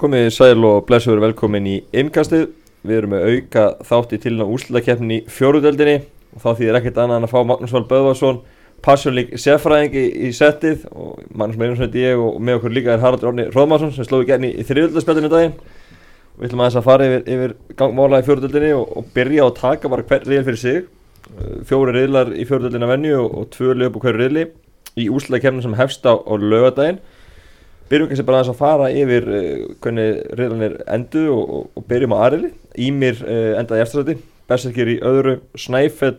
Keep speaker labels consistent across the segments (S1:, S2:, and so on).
S1: Komið sæl og blessuður velkomin í innkastið. Við erum með auka þátt í tilina úrslutakeppnin í fjóruðöldinni og þá þýðir ekkert annað en að fá Magnús Val Böðvarsson, passjónlík sérfræðingi í settið og Magnús Meirinsson heiti ég og með okkur líka er Haraldur Orni Róðmarsson sem slóði gerni í þriðöldaspjaldinu daginn. Við ætlum aðeins að fara yfir, yfir gangmála í fjóruðöldinni og, og byrja á að taka bara hver riðil fyrir sig. Fjóri riðlar í fjóruðöldinu að venju og, og tvö löp og hverju riðli í úrslutakeppnin sem hefst á, á lögadaginn byrjum kannski bara að fara yfir uh, hvernig reyðlanir endu og, og, og byrjum á aðrili Ímir uh, endaði eftirsæti, Berserkir í öðru Snæfell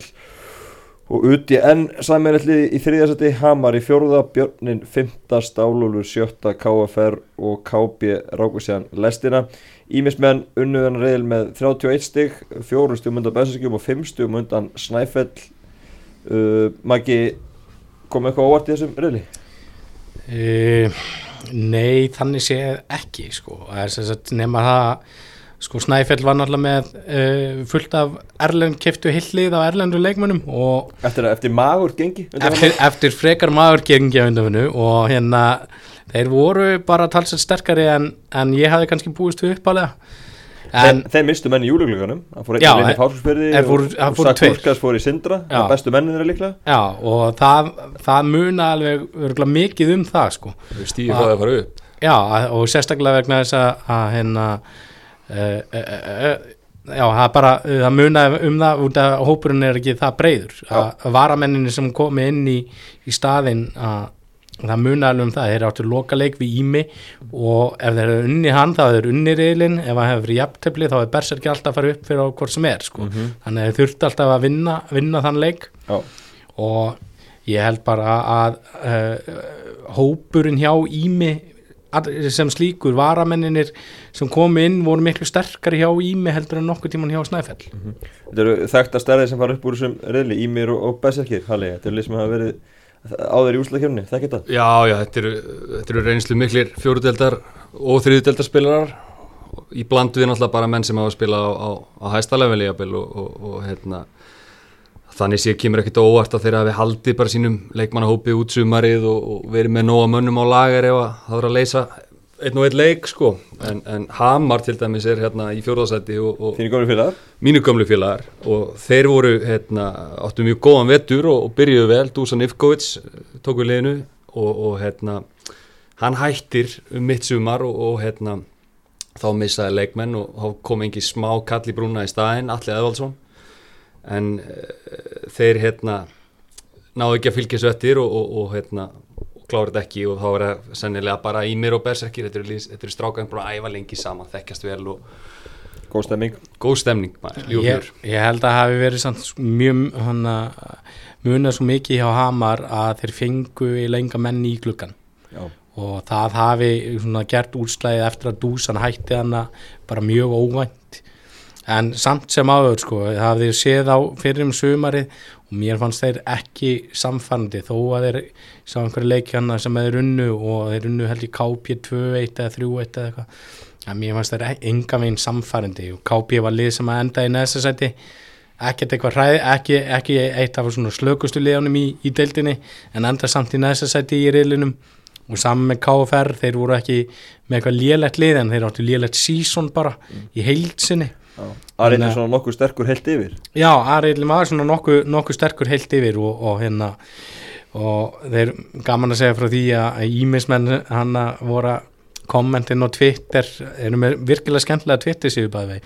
S1: og Uti enn sæmennellið í þriðarsæti Hamar í fjóruða, Björnin fymta, Stálúlur sjötta, KFR og KB Rákusjan lestina. Ímismenn unnuðan reyðil með 31 stygg, fjórum stjum undan Berserkjum og fimm stjum undan Snæfell. Uh, Maggi, kom eitthvað óvart í þessum reyðli?
S2: Uh, Nei, þannig sé ekki sko, nema það sko Snæfell var náttúrulega með uh, fullt af erlend keftu hillið á erlendu leikmönnum og
S1: Eftir, eftir magur gengi?
S2: Eftir, eftir frekar magur gengi á undanfunnu og hérna þeir voru bara talsett sterkari en, en ég hafi kannski búist við uppálega
S1: En, þeir mistu menn í júluglöganum það fór einn inn í fársfjörði og, og Sakurkas fór í Sindra. Bestu mennin þeirra líklega.
S2: Já og það, það muna alveg örgulega mikið um það sko.
S3: Stíði það að fara upp.
S2: Já og sérstaklega vegna þess að hérna uh, uh, Já það bara það muna um það út af hópurinn er ekki það breyður að varamenninni sem komi inn í, í staðin að það muna alveg um það, þeir áttu loka leik við Ími og ef þeir eru unni hann þá er þeir unni reylin, ef það hefur jafntefni þá er Berserki alltaf að fara upp fyrir á hvort sem er sko. mm -hmm. þannig að þeir þurfti alltaf að vinna, vinna þann leik
S1: Já.
S2: og ég held bara að uh, hópurinn hjá Ími sem slíkur, varamenninir sem komi inn voru miklu sterkari hjá Ími heldur en nokkur tíman hjá Snæfell
S1: mm -hmm. Þetta eru þekkta stærði sem fara upp úr þessum reyli, Ímir og, og Berserkir, Halli, þetta eru lið sem hafa verið áður í úslakefni, þekk þetta?
S3: Já, já, þetta eru, þetta eru reynslu miklir fjóruðeldar og þriðudeldarspilarar í bland við náttúrulega bara menn sem hafa spilað á, á, á hæstalefili og, og, og hérna þannig sé kemur ekkert óvart að þeirra hafi haldið bara sínum leikmannahópi út sumarið og, og verið með nóga mönnum á lagar ef það voru að leysa einn og einn leik sko. En, en Hamar til dæmis er hérna í fjórðarsæti
S1: Þínu gamlu félagar?
S3: Mínu gamlu félagar. Og þeir voru hérna áttu mjög góðan vettur og, og byrjuðu vel. Dusan Ivkovic tók við liðinu og, og hérna hann hættir um mitt sumar og, og hérna þá missaði leikmenn og kom engi smá kall í brúna í staðin, Alli Eðvaldsson. En uh, þeir hérna náðu ekki að fylgja svettir og hérna kláður þetta ekki og þá er það sennilega bara í mér og berserkir, þetta eru er strákan bara að æfa lengi saman, þekkjast vel og
S1: Góð stemning
S3: Góð stemning, maður,
S2: ég, ég held að hafi verið samt mjög hana, munið svo mikið hjá Hamar að þeir fengu í lenga menni í gluggan
S1: Já.
S2: og það hafi svona, gert úrslæðið eftir að dúsan hætti hana bara mjög óvænt. En samt sem áður sko, það hafði séð á fyrir um sumarið og mér fannst þeir ekki samfannandi þó að þeir sá einhverju leikjanna sem þeir unnu og þeir unnu held í KP 2-1 eða 3-1 eða eitthvað. En mér fannst þeir enga veginn samfannandi og KP var lið sem að enda í næsta seti ekkert eitthvað hræði, ekki, ekki eitt af svona slökustu liðanum í, í deildinni en enda samt í næsta seti í riðlinum. Og saman með KFR, þeir voru ekki með eitthvað lélegt lið en þeir áttu lélegt sísón bara í heilsinni
S1: Ariðin er svona nokkuð sterkur heilt yfir.
S2: Já, Ariðin var svona nokkuð, nokkuð sterkur heilt yfir og, og hérna og þeir gaman að segja frá því að ímismenn hann voru kommentin á Twitter erum við virkilega skemmtilega Twitter síðu bæði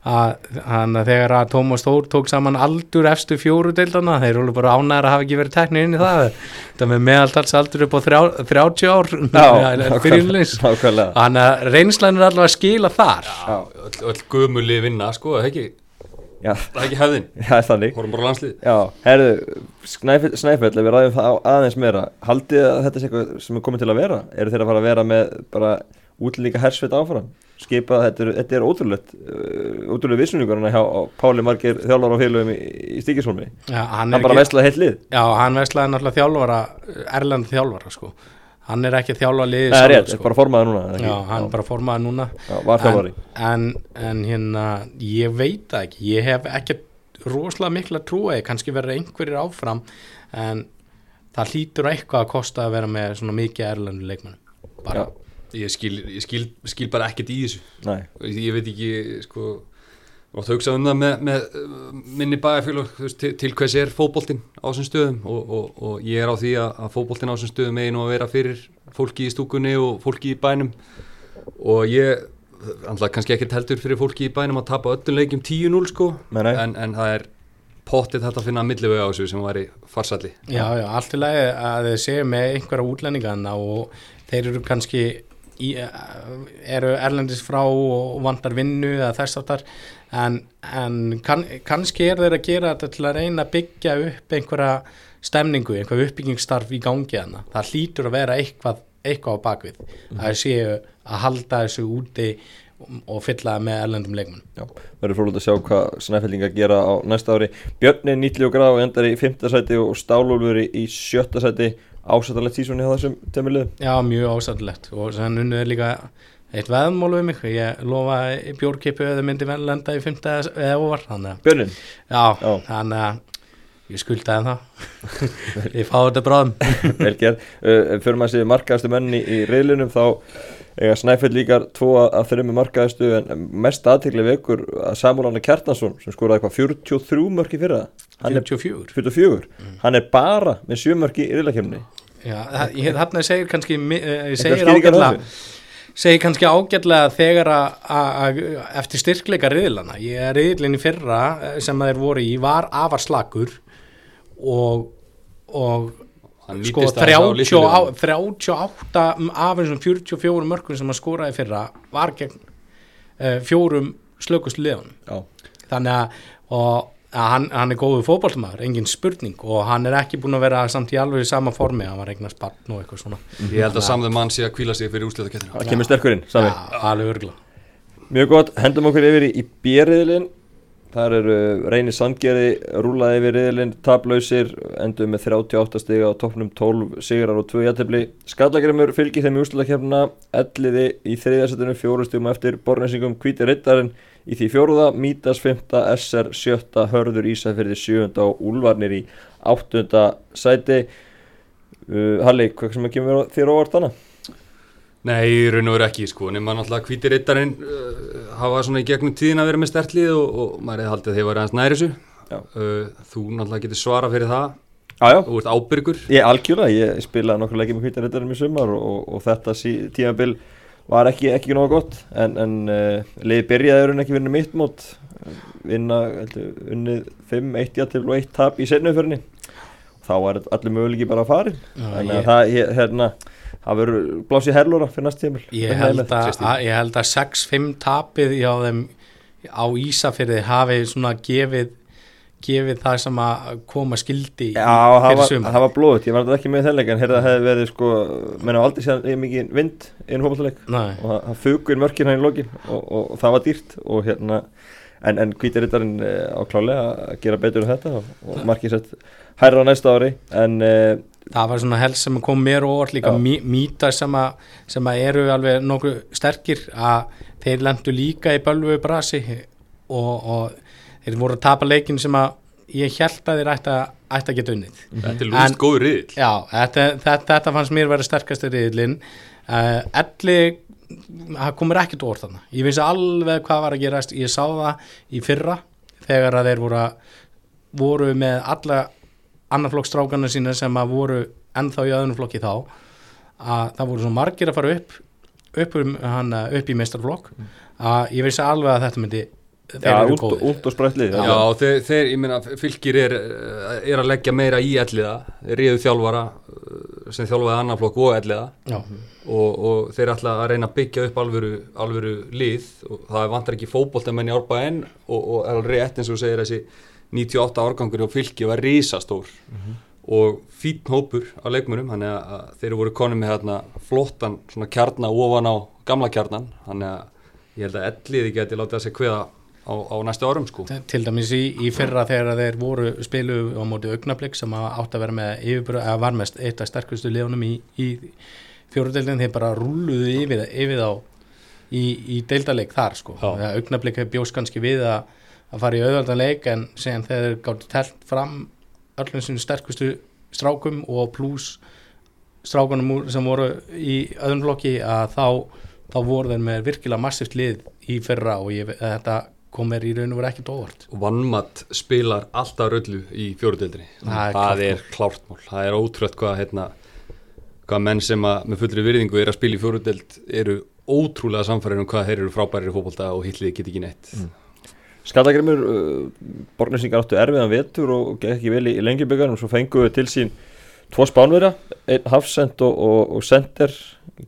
S2: að þegar að Tómas Þór tók saman aldur efstu fjóru deildana, þeir eru bara ánæður að hafa ekki verið teknið inn í það. Það með meðaltals aldur upp á þrjá, 30 ár. Fyrirlins þannig að reynslan er allavega að skila þar
S3: öll, öll gömuli vinna sko, það er ekki? Já. það er ekki hefðin,
S1: það er þannig.
S3: Vorum bara landslið
S1: Já, herðu, Snæfell, við ræðum það aðeins meira haldið að þetta er eitthvað sem er komið til að vera? Eru þeir að fara að vera með bara útlýka hersveit áfram skipað, þetta er, þetta er ótrúlegt uh, ótrúlega vissuningur hann hjá Páli Marger þjálfar á félögum í, í Stíkisholmi
S2: ja, hann,
S1: hann bara veslaði heilt lið.
S2: Já, hann veslaði náttúrulega þjálfara Erlend þjálfara sko. Hann er ekki þjálfa liðið
S1: er rétt, sko. bara formaði núna
S2: Já, hann er bara formaði núna.
S1: Já, þjálfari.
S2: en, en hérna, ég veit ekki. Ég hef ekki rosalega mikla trúið, kannski verður einhverjir áfram en það hlýtur eitthvað að kosta að vera með svona mikið erlendu leikmennu bara. Já
S3: ég skil, ég skil, skil bara ekkert í þessu.
S1: Nei,
S3: ég, ég veit ekki sko og það hugsa um það með, með uh, minni bæjarfélag til, til hvers er fótboltinn á þessum stöðum? Og, og, og ég er á því að, að fótboltinn á þessum stöðum einu að vera fyrir fólki í stúkunni og fólki í bænum. Og ég alltaf kannski ekkert heldur fyrir fólki í bænum að tapa öllum leikjum 10-0 sko. En, en það er pottið þetta að finna að millivega á þessu sem væri farsalli
S2: Já, já, allt í lagi að þið séu með einhverja útlendingarna og þeir eru kannski í, eru erlendis frá og vandar vinnu eða þess aftar en, en kann, kannski er þeir að gera þetta til að reyna að byggja upp einhverja stemningu, einhverja uppbyggingstarf í gangi hana. Það hlýtur að vera eitthvað, eitthvað á bakvið. Það séu að halda þessu úti og fylla með erlendum leikmenn.
S1: verður frólægt að sjá hvað snæfellinga gera á næsta ári Björni 90 gráð og endar í 5. sæti og Stálúlfur í 7. sæti ásættalegt sísoni á þessum tömulið
S2: Já, mjög ásættilegt og þannig er líka eitt veðmál við mig, ég lofa bjórkipu eða myndi vel lenda í 5. eða að
S1: Björnin,
S2: Já, þannig að ég skuldaði það ég fáið þetta bráðum.
S1: Vel gerð uh, fyrir maður séu markaðastu menni í reyðlunum þá eiga Snæfell líkar tvo að þrjum markaðastu en mest aðtekli vekur að Samúl Anna Kjartansson sem skoraði eitthvað 43 mörki fyrir það hann er
S2: 44
S1: 44, hann er bara með 7 mörki í
S2: það- ég þarna segir kannski mi- eh, ég segir
S1: skýringar á
S2: ágætlega segir kannski ágætlega þegar að- að að- eftir styrkleika riðlana ég riðlinn í fyrra eh, sem þeir voru í var afar slakur og, og sko
S3: nýtist aðeins á
S2: 30
S3: litlu
S2: á,
S3: liðunum.
S2: 38 af þessum 44 mörgum sem hann skoraði í fyrra var gegn uh, fjórum slökust
S1: Já,
S2: þannig að, og, að hann, hann er góðu fótballmaður, engin spurning og hann er ekki búin að vera samt í alveg sama formi hann var eignast barn og eitthvað svona.
S3: Ég held að samðum mann sé að kvíla sig fyrir úsliðakettina
S1: það kemur sterkurinn, sami.
S2: Já, alveg örgla
S1: Mjög gott, hendum okkur yfir í, í björriðlinn Þar eru Reyni Sandgerði rúlaði yfir riðlinn, taplausir, endur með 38 stiga á toppnum 12 sigrar og 2 jættefli. Skallagrimur fylgir þeim í úrslutakefna, elliði í þriðjarsetinu fjórustum eftir bornesingum Hvíti Rittarinn í því fjóruða, Mítas 5. SR 7. Hörður Ísafyrði 7. og Úlvarnir í 8. sæti. Uh, Halli, hvað sem að kemur þér óvart þannig?
S3: Nei, í raun og veru ekki, sko, nema náttúrulega hvítir rittarinn uh, hafa svona í gegnum tíðin að vera með stertlið og, og maður hefði haldið að þeir var aðeins næri þessu.
S1: Já.
S3: Uh, þú náttúrulega getur svara fyrir það,
S1: Jájá.
S3: þú ert ábyrgur.
S1: Ég algjörlega, ég spilaði nokkur leikið með hvítarittarinn í sumar og, og, þetta sí, tímabil var ekki, ekki nóga gott en, en uh, liði byrjaði en ekki vinna mitt mót vinna unnið 5, 1 jættil og 1 tap í sennuferðinni þá var allir möguleiki bara að fara þannig að það, hérna, það verður blásið herlóra fyrir næst tímil
S2: ég, held að, að, ég held að 6-5 tapið hjá þeim á Ísafyrði hafi svona gefið gefið það sem að koma skildi
S1: Já, það var, var blóðut, ég var ekki með þenn leik en hérna hefði verið sko, menn á aldrei séð ég mikið vind einu
S2: Nei.
S1: og það, það fugur mörkin hann í lokin og, og, og það var dýrt. Og hérna en, en kvítirittarinn á klálega að gera betur en þetta og, og markið sett hærra á næsta ári. En uh,
S2: það var svona helst sem kom mér óvart líka mý, mýta sem, að, sem að eru alveg nokkuð sterkir að þeir lendu líka í bölvu brasi og, og þeir voru að tapa leikin sem að ég held að þeir ætti að, að geta unnið.
S3: Þetta er lúst góður riðil.
S2: Já, þetta, þetta, þetta fannst mér verið sterkasti riðlinn uh, Elli það komur ekkert orð þannig ég vissi alveg hvað var að gerast. Ég sá það í fyrra þegar að þeir voru, að- voru með alla annarflokkstrákana sína sem að voru ennþá í öðnum flokki þá að það voru svo margir að fara upp upp, um, hann, upp í meistarflokk að ég vissi alveg að þetta myndi
S1: já,
S2: eru
S1: út, út og sprættlið
S3: Já, þeir, þeir, ég meina, fylgir er, er að leggja meira í elliða, riðu þjálfara uh, sem þjálfaði annan flokk og elliða. Og, og þeir ætla að reyna að byggja upp alvöru, alvöru lið og það vantar ekki fótboltamenn í árbæðin og, og er alveg rétt eins og segir þessi 98 árgangur hjá fylki var risastór. Og fín hópur á leikmunum þannig að- að þeir voru konum með hérna flottan svona kjarna ofan á gamla kjarnan. Þannig að ég held að elliði geti látið að segja kveða á, á næstu árum sko
S2: til dæmis í, í fyrra þegar þeir voru spilu á móti augnablik sem að átt að vera með yfirbúra, eða var mest eitt af sterkustu liðunum í, í fjóruðeldin þeir bara rúluðu yfir, yfir þá í, í deildarleik þar sko
S3: Já.
S2: augnablik bjóst kannski við að, að fara í auðvöldan leik en sen þegar þeir gáttu telt fram öllum sinni sterkustu strákum og pluss strákunum sem voru í öðrum flokki að þá, þá voru þeir með virkilega massíft lið í fyrra og ég, þetta kom mér í raun og verið ekkert óvart.
S3: Vannmatt spilar alltaf röllu í fjóruðildinni
S2: Það er
S3: það
S2: klárt
S3: er klárt mál. Það er ótrúlega hvað hérna, hvað menn sem að, með fullri virðingu er að spila í fjóruðild eru ótrúlega samfærir um hvað þeir eru frábærir í fótbolta og hillið get ekki neitt.
S1: Skallagrimur, uh, borgnesingar áttu erfiðan vetur og gekk ekki vel í, í lengjuböggarnum svo fenguðu til sín tvo spánverja, einn Hafsend og, og, og Sender,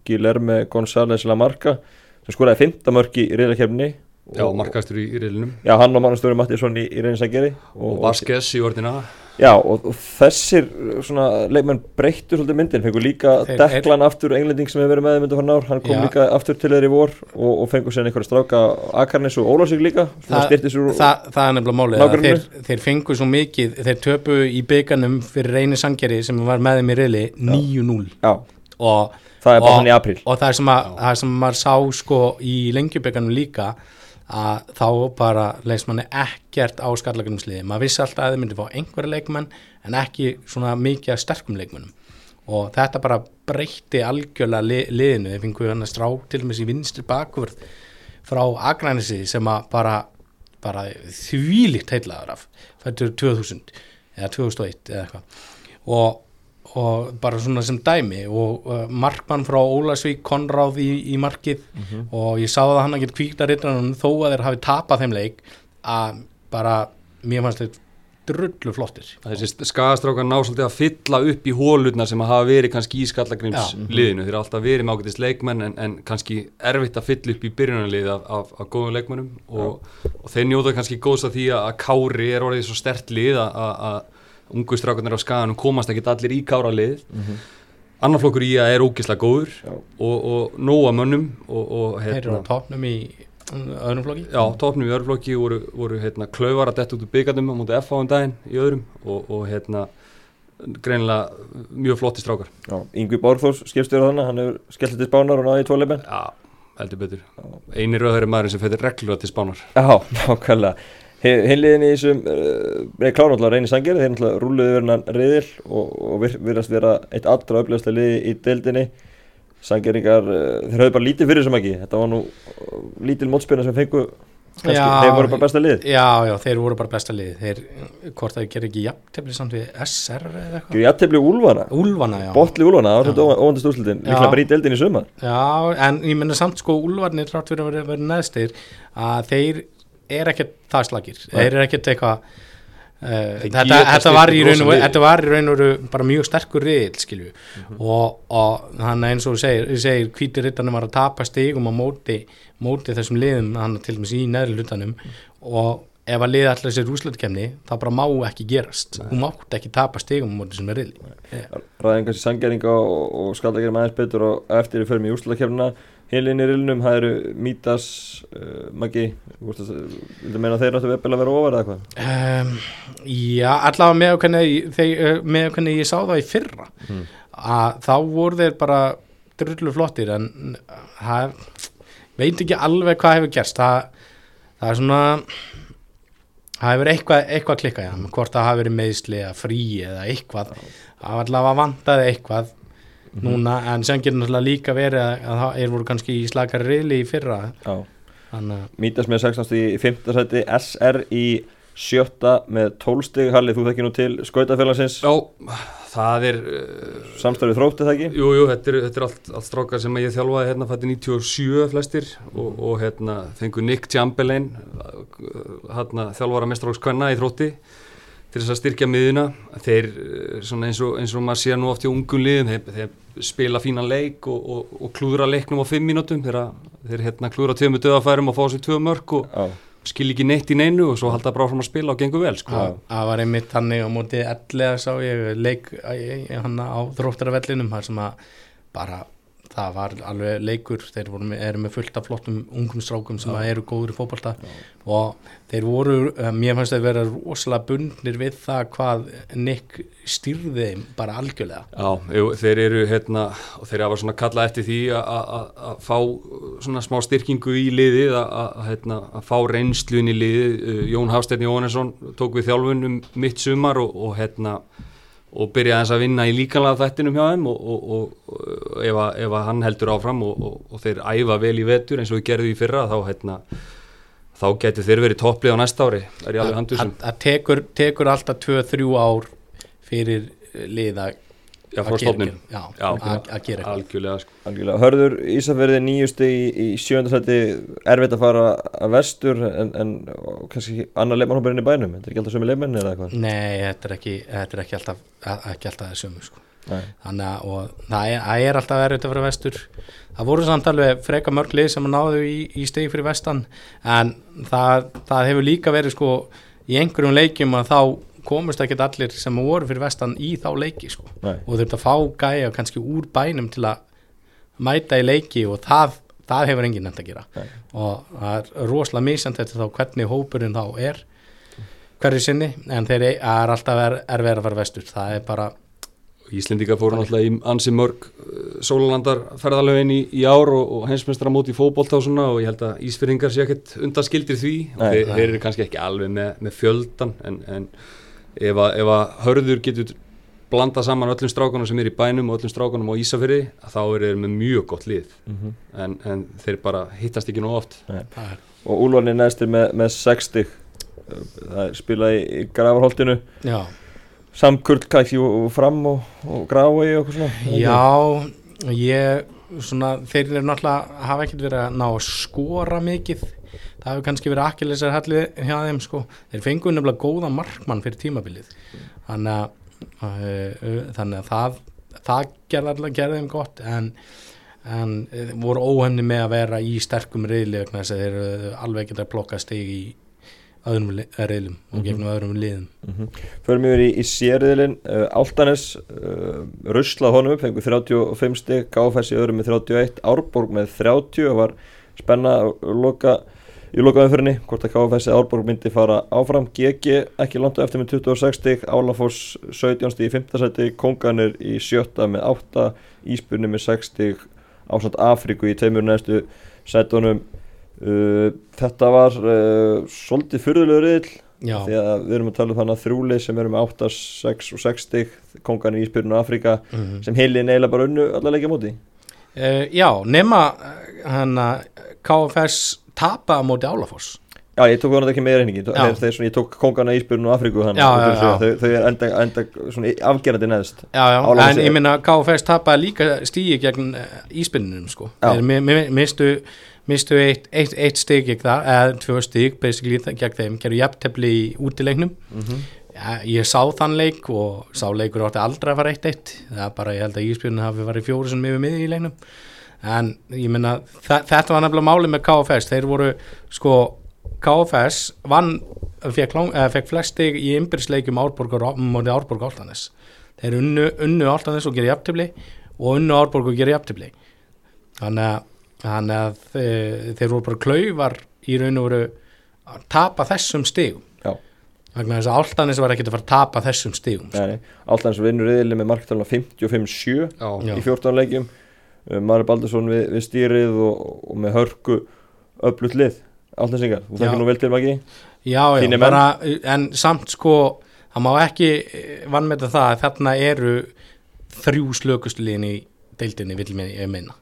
S1: Guilherme González Lamarca sem skoraði 15 mörg í reyðarkefni
S3: Já, markastur í, í reilinum
S1: Já, hann og mannastöru Mattísson í, í reyninsangeri
S3: og Vasquez í orðina
S1: Já, og, og þessir svona leikmenn breyttu svolítið myndin, fengur líka
S2: Þeir-
S1: Deklan aftur, englending sem hefur verið með þeim undir fann ár, hann kom
S2: Já.
S1: líka aftur til þeir í vor og, og fengur sér einhverja stráka Akarnis og Ólásík líka, svona
S2: Það- það, það er nefnilega málið þeir, þeir fengu svo mikið þeir töpu í bygganum fyrir reyni sangeri sem var með þeim í reyli 9-0
S1: Já,
S2: og,
S1: það er bara
S2: Og-
S1: hann í apríl.
S2: og það sem, að, það sem maður sá sko í lengjubygganum líka að þá bara leist manni ekkert á skallagrimsliði maður vissi alltaf að þið myndi fá einhverja leikmenn en ekki svona mikið sterkum leikmennum og þetta bara breytti algjörlega li, liðinu. Þeir fengu hann að strá til og með í vinstri bakvörð frá Akranesi sem að bara, bara þvílíkt heilaður af. Fættur 2000 eða 2001 eða eitthvað. Og, og bara svona sem dæmi og uh, markmann frá Ólasvík Konráð í, í markið og ég sá það að hann að geta kvíkta ritranum þó að þeir hafi tapað þeim leik að bara, mér fannst þeir drullu flottir.
S3: Þessi skagastrákar ná svolítið að fylla upp í hólurna sem hafa verið kannski í skallagrims
S2: Já.
S3: liðinu, þeir alltaf verið með ágætist leikmenn en, en kannski erfitt að fylla upp í byrjunarlið af, af, af góðum leikmennum og, og þeir njóta kannski góðs að því að, að Kári er orðið svo stert lið að, að, að ungu strákarnir á skaganum komast ekki allir í Kára lið annar flokkur í að er ógislega góður og, og nóa mönnum og, og
S2: þeir eru
S3: hérna,
S2: á topnum í um, öðrum flokki
S3: Já, topnum í örflokki voru, voru hérna, klaufar að detta út úr byggandum á mútið F á um daginn í öðrum og, og hérna, greinilega mjög flotti strákar.
S1: Já, Yngvi Borgþórs skipstjóra þannig, hann hefur skellt til spánar og náði í tvo leikmenn
S3: Já, heldur betur. Einir rauðari maður sem fættir reglulega til spánar.
S1: Já, nákvæmlega Hinliðin í þessum er klára náttúrulega reynir sangeri, þeir náttúrulega rúluðu verið hann reyðil og, og vir, virðast vera eitt allra öflugasta liði í deildinni. Sangeringar, uh, þeir höfðu bara lítið fyrir sem ekki þetta var nú uh, lítil mótspilna sem fengu kannski,
S2: Já.
S1: þeir voru bara besta lið.
S2: Já, já, þeir voru bara besta lið. Þeir, hvort það gerir ekki jafntefli samt við SR eða eitthvað?
S1: Gjör jættefli Úlfana,
S2: Úlfana, já.
S1: Botli Úlfana, það var svolítið óvandist úrslitin
S2: Já.
S1: líklega bara í deildinni sumar.
S2: Já, en ég menna samt sko Úlfarnir er ekkert það slagir. Þeir eru ekkert eitthvað uh, þetta, þetta, var í raun og þetta var í raun og bara mjög sterkur riðil skilju.
S3: Mhm.
S2: og, og hann eins og segir, segir hvítir rittanum var að tapa stigum á móti, móti þessum liðum hann til dæmis í neðri hlutanum. Og ef að liða allir sér úslutkemni þá bara má ekki gerast. Þú mátt ekki tapa stigum á móti sem er riðli
S1: ræðin kannski sangeringa og, og skallageri aðeins betur og eftir við förum í úrslutakefnina hinliðin í rilnum, það eru Mítas uh, Maggi, viltu meina að þeir áttu að vera ofar eða hvað?
S2: Um, já, allavega með hvernig, þeir, með hvernig ég sá það í fyrra. Að þá voru þeir bara drullu flottir en það veit ekki alveg hvað hefur gerst. Það, það er svona það hefur eitthvað, eitthvað klikkað ja, hvort það hafi verið meðsli eða frí eða eitthvað. Það var allavega vantaði eitthvað núna en sem getur náttúrulega líka verið að, að það er voru kannski í slakari reyli í fyrra.
S1: Já, Mítas með 16 í 5. sæti, SR í sjötta með 12 stig, Halli þú þekki nú til skautafélagsins,
S3: Já, það er, uh,
S1: samstærið þrótti það ekki?
S3: jú, jú, þetta er, þetta er allt, allt strákar sem ég þjálfaði hérna fætti 97 flestir og, og hérna fengu Nick Chamberlain, hérna þjálfara mestrákskvenna í þrótti til þess að styrkja miðuna þeir eh, svona eins og, eins og maður sér nú oft í ungum liðum þeir, þeir spila fínan leik og, og, og klúðra leiknum á fimm mínútum þeir, þeir hérna klúðra tveimur döðafærum og fá sér tvö mörg og
S1: Já,
S3: skil ekki neitt í neinu og svo halda bara áfram að spila og gengur vel sko.
S1: Já.
S2: það var einmitt þannig á móti ellega sá ég leik hann á þróttaravellinum þar sem að bara það var alveg leikur. Þeir voru með, eru með fullt af flottum ungum strákum sem að eru góður í fótbolta. Og þeir voru, eh, mér fannst þeir vera rosalega bundnir við það hvað Nick stýrði þeim bara algjörlega.
S3: Já, jú, þeir eru hérna og þeir hafa svona kallað eftir því að- að að fá svona smá styrkingu í liðið að- að að, hérna, að fá reynslun í liðið. Uh, Jón Hafsteinn Jóhannesson tók við þjálfun um mitt sumar og, og hérna og byrja aðeins að vinna í líkanlega þættinum hjá þeim og, og, og, og ef, að, ef að hann heldur áfram og þeir æfa vel í vetur eins og við gerðum í fyrra þá hérna þá getur þeir verið topplið á næsta ári
S2: Það tekur, tekur alltaf 2-3 ár fyrir liða
S3: Já, frá stofnun.
S2: að gera
S3: algjörlega,
S1: sko. algjörlega. Hörður Ísafjörði nýjusti í, í sjöndarsæti erfitt að fara að vestur en, en kannski annar leifmannhóparinn í bænum? Þetta er ekki alltaf sömu leifmann eða eitthvað?
S2: Nei, þetta er ekki, þetta er ekki alltaf ekki alltaf sömu sko. þannig að það er, er alltaf erfitt að fara vestur. Það voru samt alveg freka mörglið sem náðu í, í stegi fyrir vestan en það, það hefur líka verið sko í einhverjum leikjum að þá komist ekki allir sem voru fyrir vestan í þá leiki sko. og þurft að fá gæja kannski úr bænum til að mæta í leiki og það, það hefur enginn nefnt að gera. Nei. og það er rosalega mísand þetta þá hvernig hópurinn þá er hverju sinni en þeir er alltaf er, er verið að fara vestur. Það er bara
S3: Íslendika fóru náttúrulega í ansi mörg uh, sólalandar ferðalögin í, í ár og, og hensmestra móti í fókbólta og svona og ég held að Ísfyrringar sé ekkert undaskildir því. Nei, og þeir, þeir eru kannski ekki alveg með, með fjöldan en, en ef að, ef að hörður getur blanda saman öllum strákunum sem er í bænum og öllum strákunum á Ísafyrri þá er þeir með mjög gott lið. Mm -hmm. en, en þeir bara hittast ekki nú oft. Nei.
S1: og Úlvarni næstir með, með 60 það spilaði í gravarholtinu samkurl kækki fram og, og grái og svona
S2: Já, ég svona, þeir eru náttúrulega hafa ekkert verið að ná að skora mikið það hefur kannski verið akkilisar hallið hjá þeim sko, þeir fengu nefnilega góða markmann fyrir tímabilið þannig að, uh, þannig að það, það gerði gerði þeim gott en, en voru óhemni með að vera í sterkum vegna þess að þeir eru alveg getað að plokka steg í öðrum reyðlum og mhm. gegnum öðrum liðum mm
S1: -hmm. Förum við í, í sérriðlin uh, Áltanes uh, ruslað honum upp, fengur 35 steg Gáfæs í öðrum með 31, Árborg með 30 og var spenna að loka í lokaðanfyrinni, hvort að KFS Árborg myndi fara áfram, GG ekki langt á eftir með 26 stík, Álafoss 17 stík í 5. seti, Konganir í 7. með 8, Íspunni með 6 stík, ásand Afríku í teimur næstu setunum uh, þetta var uh, svolítið fyrðulegur riðl því að við erum að tala um þannig að þrjúlið sem eru með 8, 6 og 6 stík Konganir, Íspunni og Afríka mm -hmm. sem heilin eiginlega bara unnu allar leikja móti.
S2: Uh, Já, nema hann að KFS tapa á móti Álafoss.
S1: Já, ég tók það ekki með reyningi, þegar ég tók Kongana Ísbjörn og Afríku hann, þau, þau er enda, enda afgerandi neðst
S2: Já, já, Álafoss en ég minna KFS tapaði líka stígi gegn eh, Ísbjörnum sko, þeir mistu mistu eitt, eitt, eitt stíg gegn það, eða tvö stíg basically gegn þeim, gerur jafntefni í útilegnum mm -hmm. Já, ég sá þann leik og sá leikur átti aldrei að fara eitt eitt, það er bara ég held að Ísbjörn hafi farið fjóru sem yfir miði í leiknum en ég minna þetta var nefnilega máli með KFS þeir voru sko KFS vann fekk, fekk flesti í ymbirðsleikum Árborg og mótið Árborg Áltanes þeir unnu, unnu Áltanes og gerir jafntibli og unnu Árborg og gerir jafntibli þannig að, þannig að þeir, þeir voru bara klauvar í raun og veru að tapa þessum stigum. Vegna þess að Áltanes var ekkert að fara að tapa þessum stigum
S1: sko. Áltanes vinnur yfirlega með marktaluna 55-7 í 14 leikjum Mari Baldursson við, við stýrið og, og með hörku öflut lið, allt þessi yngar þú þekkir nú vel til maki
S2: já, já, bara, en samt sko það má ekki eh, vann með það að þarna eru þrjú slökustu liðin í deildinni vil ég meina.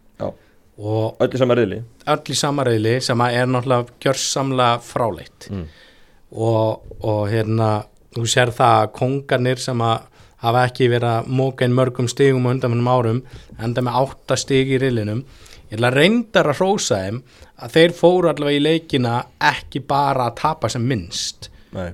S1: Og öll í sama reyðli
S2: öll í sama reyðli sem er náttúrulega gjörsamlega fráleitt. Mm. og, og hérna þú sér það að kongarnir sem að hafa ekki verið að móka inn mörgum stigum á undanfennum árum enda með átta stig í rillinum ég ætla að reyndar að hrósa þeim að þeir fóru allavega í leikina ekki bara að tapa sem minnst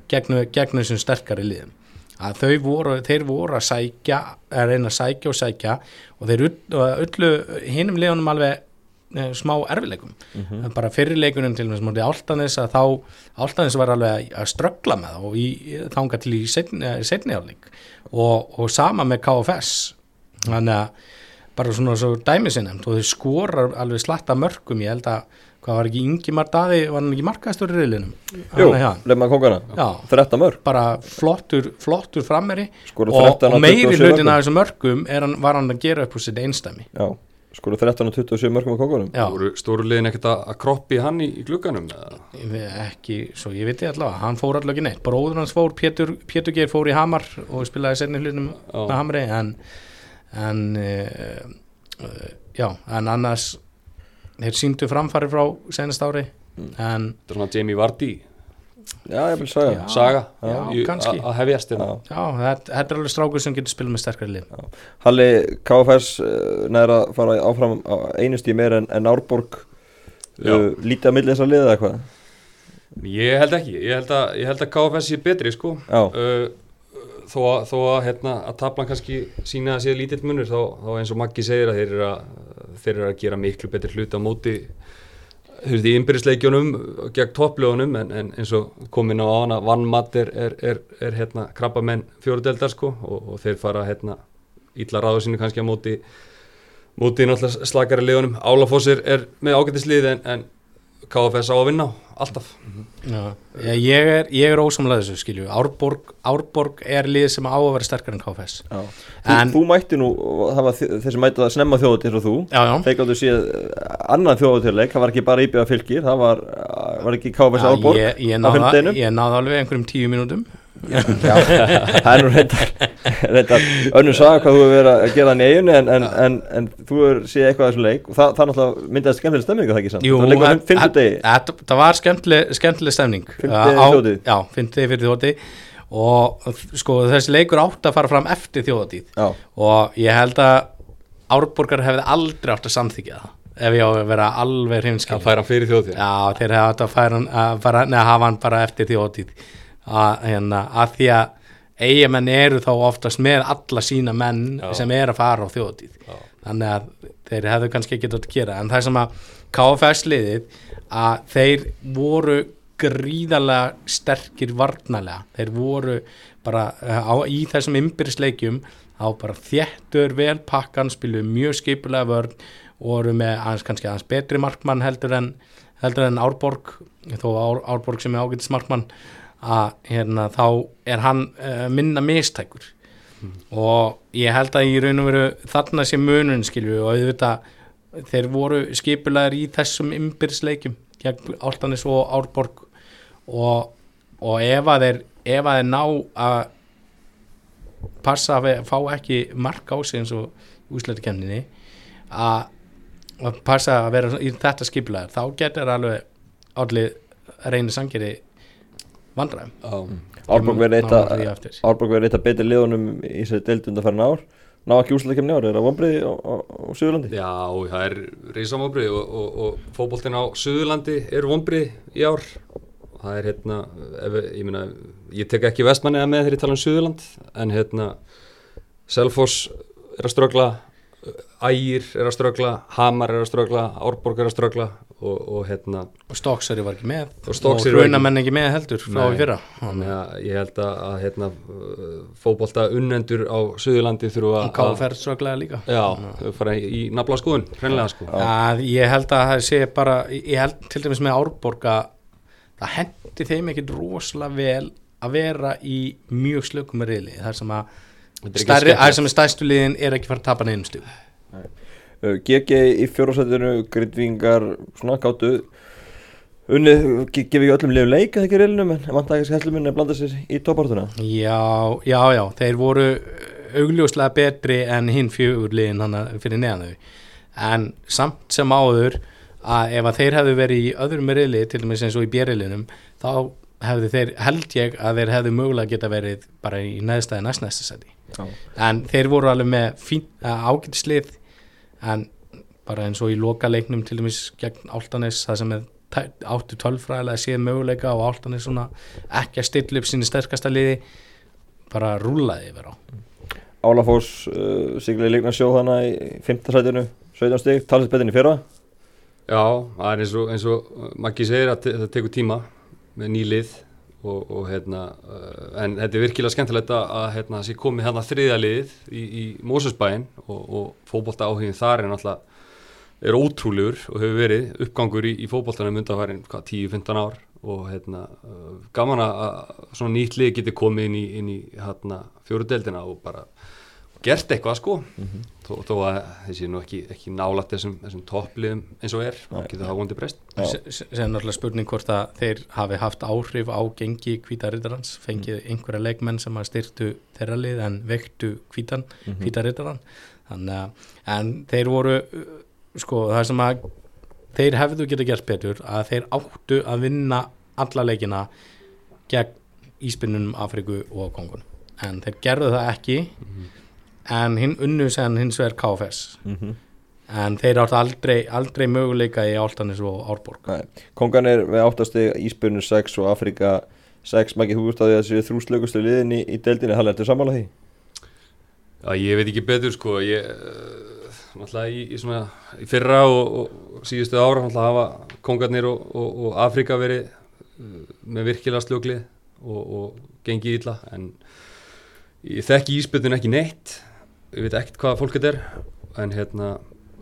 S2: gegn, þessum sterkari liðum. Að þau voru, þeir voru að sækja að reyna að sækja og sækja og þeir öllu hinnum liðunum alveg smá erfileikum mm -hmm. bara fyrirleikunum til og með áltanis að þá áltanis var alveg að ströggla með og í, þánga til í setni áling og, og sama með KFS þannig að bara svona svo dæmisinnum og þau skorar alveg slatta mörgum ég held að hvað var ekki Ingimar Daði var hann ekki markaðstur í reylinum
S1: Jú, lefna kongana, 13 mörg
S2: bara flottur, flottur frammeri og, og meiri hlutin af þessum mörgum hann, var hann að gera upp úr sitt einstæmi
S1: Já skoru 13 og 27 mörgum á kongunum?
S3: Stóru liðin ekkert að kroppi hann í, í glugganum eða?
S2: ekki, svo ég veit ég allavega hann fór allavega ekki neitt, bróður hans fór Pétur, Pétur Geir fór í Hamar og spilaði senni hlutum með Hamri en en uh, uh, já, en annars þeir síndu framfæri frá senast ári en
S3: þetta er svona Jamie Vardy
S1: Já, ég vil sagja
S3: saga. að hefjast hérna.
S2: Já, þetta, þetta er alveg strákur sem getur spilað með sterkari lið.
S1: Halli KFS uh, næra að fara áfram á einu stíð meira en, en Árborg. Uh, lítið að milli þess að liða eða hvað
S3: ég held ekki, ég held að, ég held að KFS sé betri sko. Uh, þó að, þó að, hérna, að tablan kannski sína að sé lítill munur þá, þá eins og Maggi segir að þeir eru að, þeir eru að gera miklu betri hluti á móti þú veist, í innbyrðisleikjunum gegn toppljónum en, en eins og komin á ána vannmatt er, er, er, er hérna, krabbamenn fjóruðeldar sko og, og þeir fara hérna, illa ráðu sínu kannski á móti móti náttúrulega slakari liðunum. Álafossir er með ágættislið en, en KFS á að vinna alltaf
S2: já. Ég, er, ég er ósamlega þessu skilju Árborg, Árborg er lið sem á að vera sterkari en KFS
S1: já. Þú,
S2: En-
S1: þú mætti nú, þeir sem mætti að snemma þjóðutir og þú Þeir gáttu séð uh, annan þjóðutirleik, það var ekki bara íbjöða fylgir, það var, uh, var ekki KFS
S2: Já,
S1: Árborg
S2: ég, ég, náða,
S1: fimmtudeginum.
S2: ég náði alveg einhverjum tíu mínútum
S1: það er nú reyndar, reyndar önnur saga hvað þú hefur verið að gera eiginni en, en, en, en þú hefur séð eitthvað af þessu leik. Og það, það náttúrulega myndaði skemmtileg stemming það ekki samt,
S2: Jú,
S1: það degi.
S2: en- þetta- það var skemmtileg, skemmtileg stemning.
S1: Fimmtudegi
S2: Á-
S1: þjóðhátíð.
S2: Já, fimmtegi fyrir þjóti og sko þessi leikur átt að fara fram eftir þjóðatíð
S1: Já,
S2: og ég held að Árborgar hefði aldrei átt að samþykja það ef ég á að vera alveg
S3: að
S2: hreinskil
S3: færa fyrir þjóðtíð
S2: Já, þeir hefði átt að færa að, fara, neða, hafa hann bara eftir þjóðatíð að, hérna, að því að eigamenn eru þá oftast með alla sína menn
S3: Já.
S2: sem er að fara á þjóðatíð
S3: Já.
S2: þannig að þeir hefðu kannski ekki átt að gera en það sem að KFS liðið að þeir voru gríðarlega sterkir varnalega þeir voru bara eh, á, í þessum ymbirðisleikjum á bara þéttur vel pakkan spilu mjög skipulega vörn og voru með aðeins kannski aðeins betri markmann heldur en, heldur en Árborg þó Ár, Árborg sem er ágætis markmann að hérna, þá er hann uh, minna mistækur. Og ég held að í raun og veru þarna sé munun skilju og auðvitað þeir voru skipulegar í þessum ymbirðsleikjum gegn Áltanis og Árborg. Og, og ef að þeir ef að þeir ná að passa að fá ekki mark á sig eins og úsleitukemninni að að passa að vera í þetta skipulegar þá getur alveg allir reynir sangeri vandræðum.
S1: Árborg verið eitt
S2: Nánar því
S1: að
S2: eftir.
S1: Árborg verið eitt að betri liðunum í sér deild undan ár. Ná ekki úsleikemni ár, er það vonbriði á, á, á Suðurlandi?
S3: Já, það er reysa vonbrið og, og, og fótboltinn á Suðurlandi er vonbrið í ár. Það er hérna ef, ég, meina, ég tek ekki vestmanniða með þegar ég tala um Suðurland en hérna Selfoss er að strögla Ægir er að strögla Hamar er að strögla, Árborg er að strögla og, og hérna
S2: og Stokkseri var ekki með.
S3: Og ekki-
S2: hrunamenn ekki með heldur frá í fyrra.
S3: Að ég held að, að hérna, fótbolta unnendur á Suðurlandi þurfa
S2: og KFR svaklega líka.
S3: Já, þau fara í, í nafla skoðun, sko.
S2: Að ég held að það sé bara ég held til dæmis með Árborg að það hendi þeim ekkit rosalega vel að vera í mjög slökum riðli. Þar sem að
S3: ekki
S2: stærstu liðin er ekki fara að tapa neinum stug
S1: Uh, GG í fjórasættinu, Grindvingar, svona gáttu unnið, ge- gefið ekki öllum liðum leik eða ekki reilunum en vant að ekki skelluminn að blanda sér í toppartuna
S2: já, já, já, þeir voru augljóslega betri en hinn fjögur liðin hann fyrir neðan þau. En samt sem áður að ef að þeir hefðu verið í öðrum riðli til dæmis eins og í björriðlinum þá hefðu þeir, held ég að þeir hefðu mögulega geta verið bara í neðstæði næstnæsta seti
S1: Já.
S2: en þeir voru alveg með fín, ágætislið en bara eins og í loka leiknum til dæmis gegn Áltanes það sem er áttu tölfræðilega séð möguleika og Áltanes svona ekki að stilla upp sinni sterkasta liði bara rúlaði yfir á.
S1: Álafoss uh, siglaði leikna sjó hana í fimmtasætinu 17 stig, talsett betur en í fyrra?
S3: Já, það er eins og, eins og Maggi segir að það tekur tíma með ný lið og, og hérna, uh, en þetta er virkilega skemmtilegt að, hérna, sé komið hérna þriðja liðið í, í Mósusbæinn og, og fótbolta áhugin þar er náttúrulega er ótrúlegur og hefur verið uppgangur í, í fótboltanum undanfærin 10-15 ár og hérna, uh, gaman að svona nýtt lið geti komið inn í, í hérna, fjóruðdeldina og bara gert eitthvað sko. Þó, þó að þessi nú ekki, ekki nálat þessum, þessum toppliðum eins og er þá getur það vondi breyst.
S2: Sem náttúrulega spurning hvort að þeir hafi haft áhrif á gengi hvítarittarans, fengið einhverja leikmenn sem að styrtu þeirra lið en veiktu hvítan,
S1: Mhm.
S2: hvítarittaran þannig að, en þeir voru sko, það sem að þeir hefðu geta gert betur að þeir áttu að vinna alla leikina gegn íspinnunum Afriku og Kongun en þeir gerðu það ekki en hinn unnu sem hins vegar KFS
S1: Mhm.
S2: en þeir áttu aldrei, aldrei möguleika í Áltanis og Árborg.
S1: Nei. Kongan er með áttasti Ísbjörnur 6 og Afrika 6 Maggi, þú veist að þessi þrúslögustu liðin í, í deildinni, hann ertu sammála því?
S3: Já, ég veit ekki betur sko. Ég, uh, náttúrulega í, í, svona, í fyrra og, og síðustu ára náttúrulega hafa kongarnir og, og, og Afrika verið uh, með virkilega slöglið og, og gengið illa. En ég þekki íspjöldun ekki neitt ég veit ekkert hvaða fólk þetta er en hérna,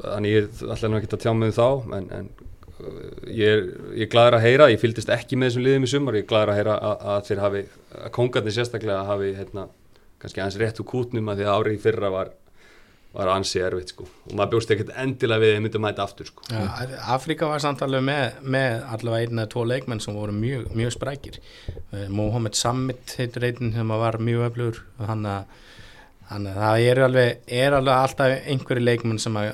S3: þannig ég er alltaf ekki að tjá með þá en, en uh, ég er, er gladur að heyra ég fylgdist ekki með þessum liðum í sumar ég er gladur að heyra að, að þeir hafi að kongarnir sérstaklega hafi hérna, kannski aðeins rétt úr kútnum að því að árið fyrra var, var ansi erfitt sko. Og maður bjóst ekkert endilega við að þeir myndu að mæta aftur sko.
S2: Já, Afrika var samt alveg með, með allavega einn eða tvo leikmenn sem voru mjög, mjög sprækir. Eh, Mohamed Samit heitur einn sem var mjög öflugur hann að þannig að það eru alveg, er alveg alltaf einhverju leikmenn sem að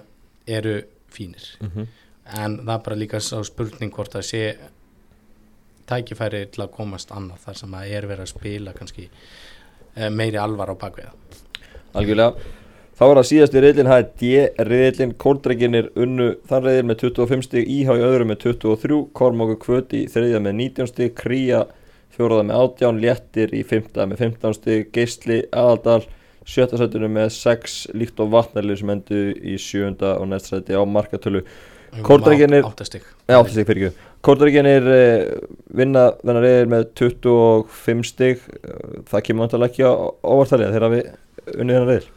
S2: eru fínir.
S1: Mhm.
S2: en það er bara líka sá spurning hvort það sé tækifæri til að komast annað þar sem að er verið að spila kannski eh, meiri alvar á bakveða
S1: Algjörlega. Þá er það síðasti reyðlinn, það er D-reyðlinn Kóldreikinir unnu þann reyðil með 25 stig, Íhá í öðru með 23 Kormáku Kvöti í þriðja með 19 stig Kría fjóraða með 18 Léttir í fymta með 15 stig Geisli Aðaldal sjötta sætinu með 6 líkt og vatnarlið sem endu í sjönda og næst sæti á markatölu. Kórdreginir-
S2: áttastig
S1: Nei, 8 stig. Fyrir ekki Kóldreikinir eh, vinna þennan reyðil með 25 stig. Eh, það kemur vantarlega ekki á óvartalið þegar við unnið þennan reyðil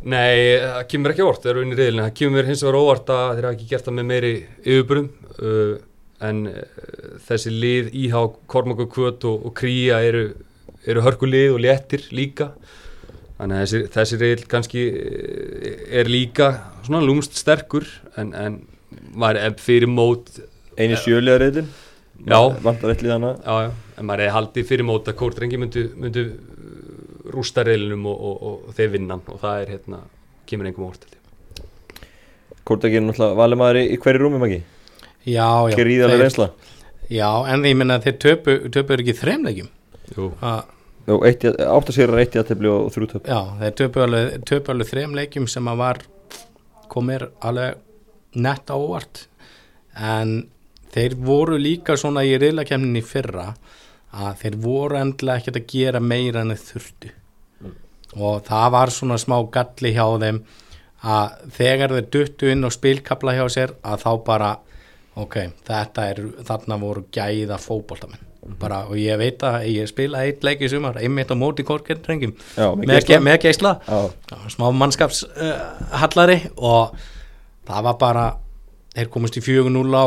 S3: Nei, það kemur ekki óvart, það eru unni reyðilin það kemur hins vegar óvart að þeir hafa ekki gert það með meiri yfirburum uh, en uh, þessi lið Íhá, Kormáku Kvöt og, og Kría eru, eru hörkulið og léttir líka þannig að þessi, þessi reyðil kannski eh, er líka svona lúmst sterkur en, en maður er fyrir mót
S1: eini sjöliða reyðin
S3: Já.
S1: vantar eitt liðana
S3: Já, já, en maður er haldið fyrir mót að kórdrengi myndu, myndu uh, rústa reyðlinum og, og, og, og þeir vinnan og það er hérna, kemur engum óvart held ég.
S1: Kórdaginn er náttúrulega valimæður í, í hverju rúmi maki
S2: Já, já.
S1: Gríðarlega
S2: þeir-
S1: reynsla?
S2: Já, en ég minna að þeir töpu, töpu ekki þremleikjum
S3: Jú,
S1: Jú, eitt í- átta sérar eitt í aðtefli og þrjú töp.
S2: Já, þeir töpu alveg, töpu alveg þrem leikjum sem að var komir alveg nett á óvart. En þeir voru líka svona í riðlakemninni fyrra að þeir voru endilega ekkert að gera meira en þeir þurftu. Og það var svona smá galli hjá þeim að þegar þeir duttu inn og spilkabla hjá sér að þá bara ok, þetta er, þarna voru gæða fótboltamenn bara, og ég veit að ég spilaði eitt leik í sumar einmitt á móti korkendrengum
S1: Já, með
S2: með,
S1: geisla.
S2: ge með geisla.
S1: Já,
S2: Já, smá mannskapshallari og það var bara þeir komist í 4-0 á,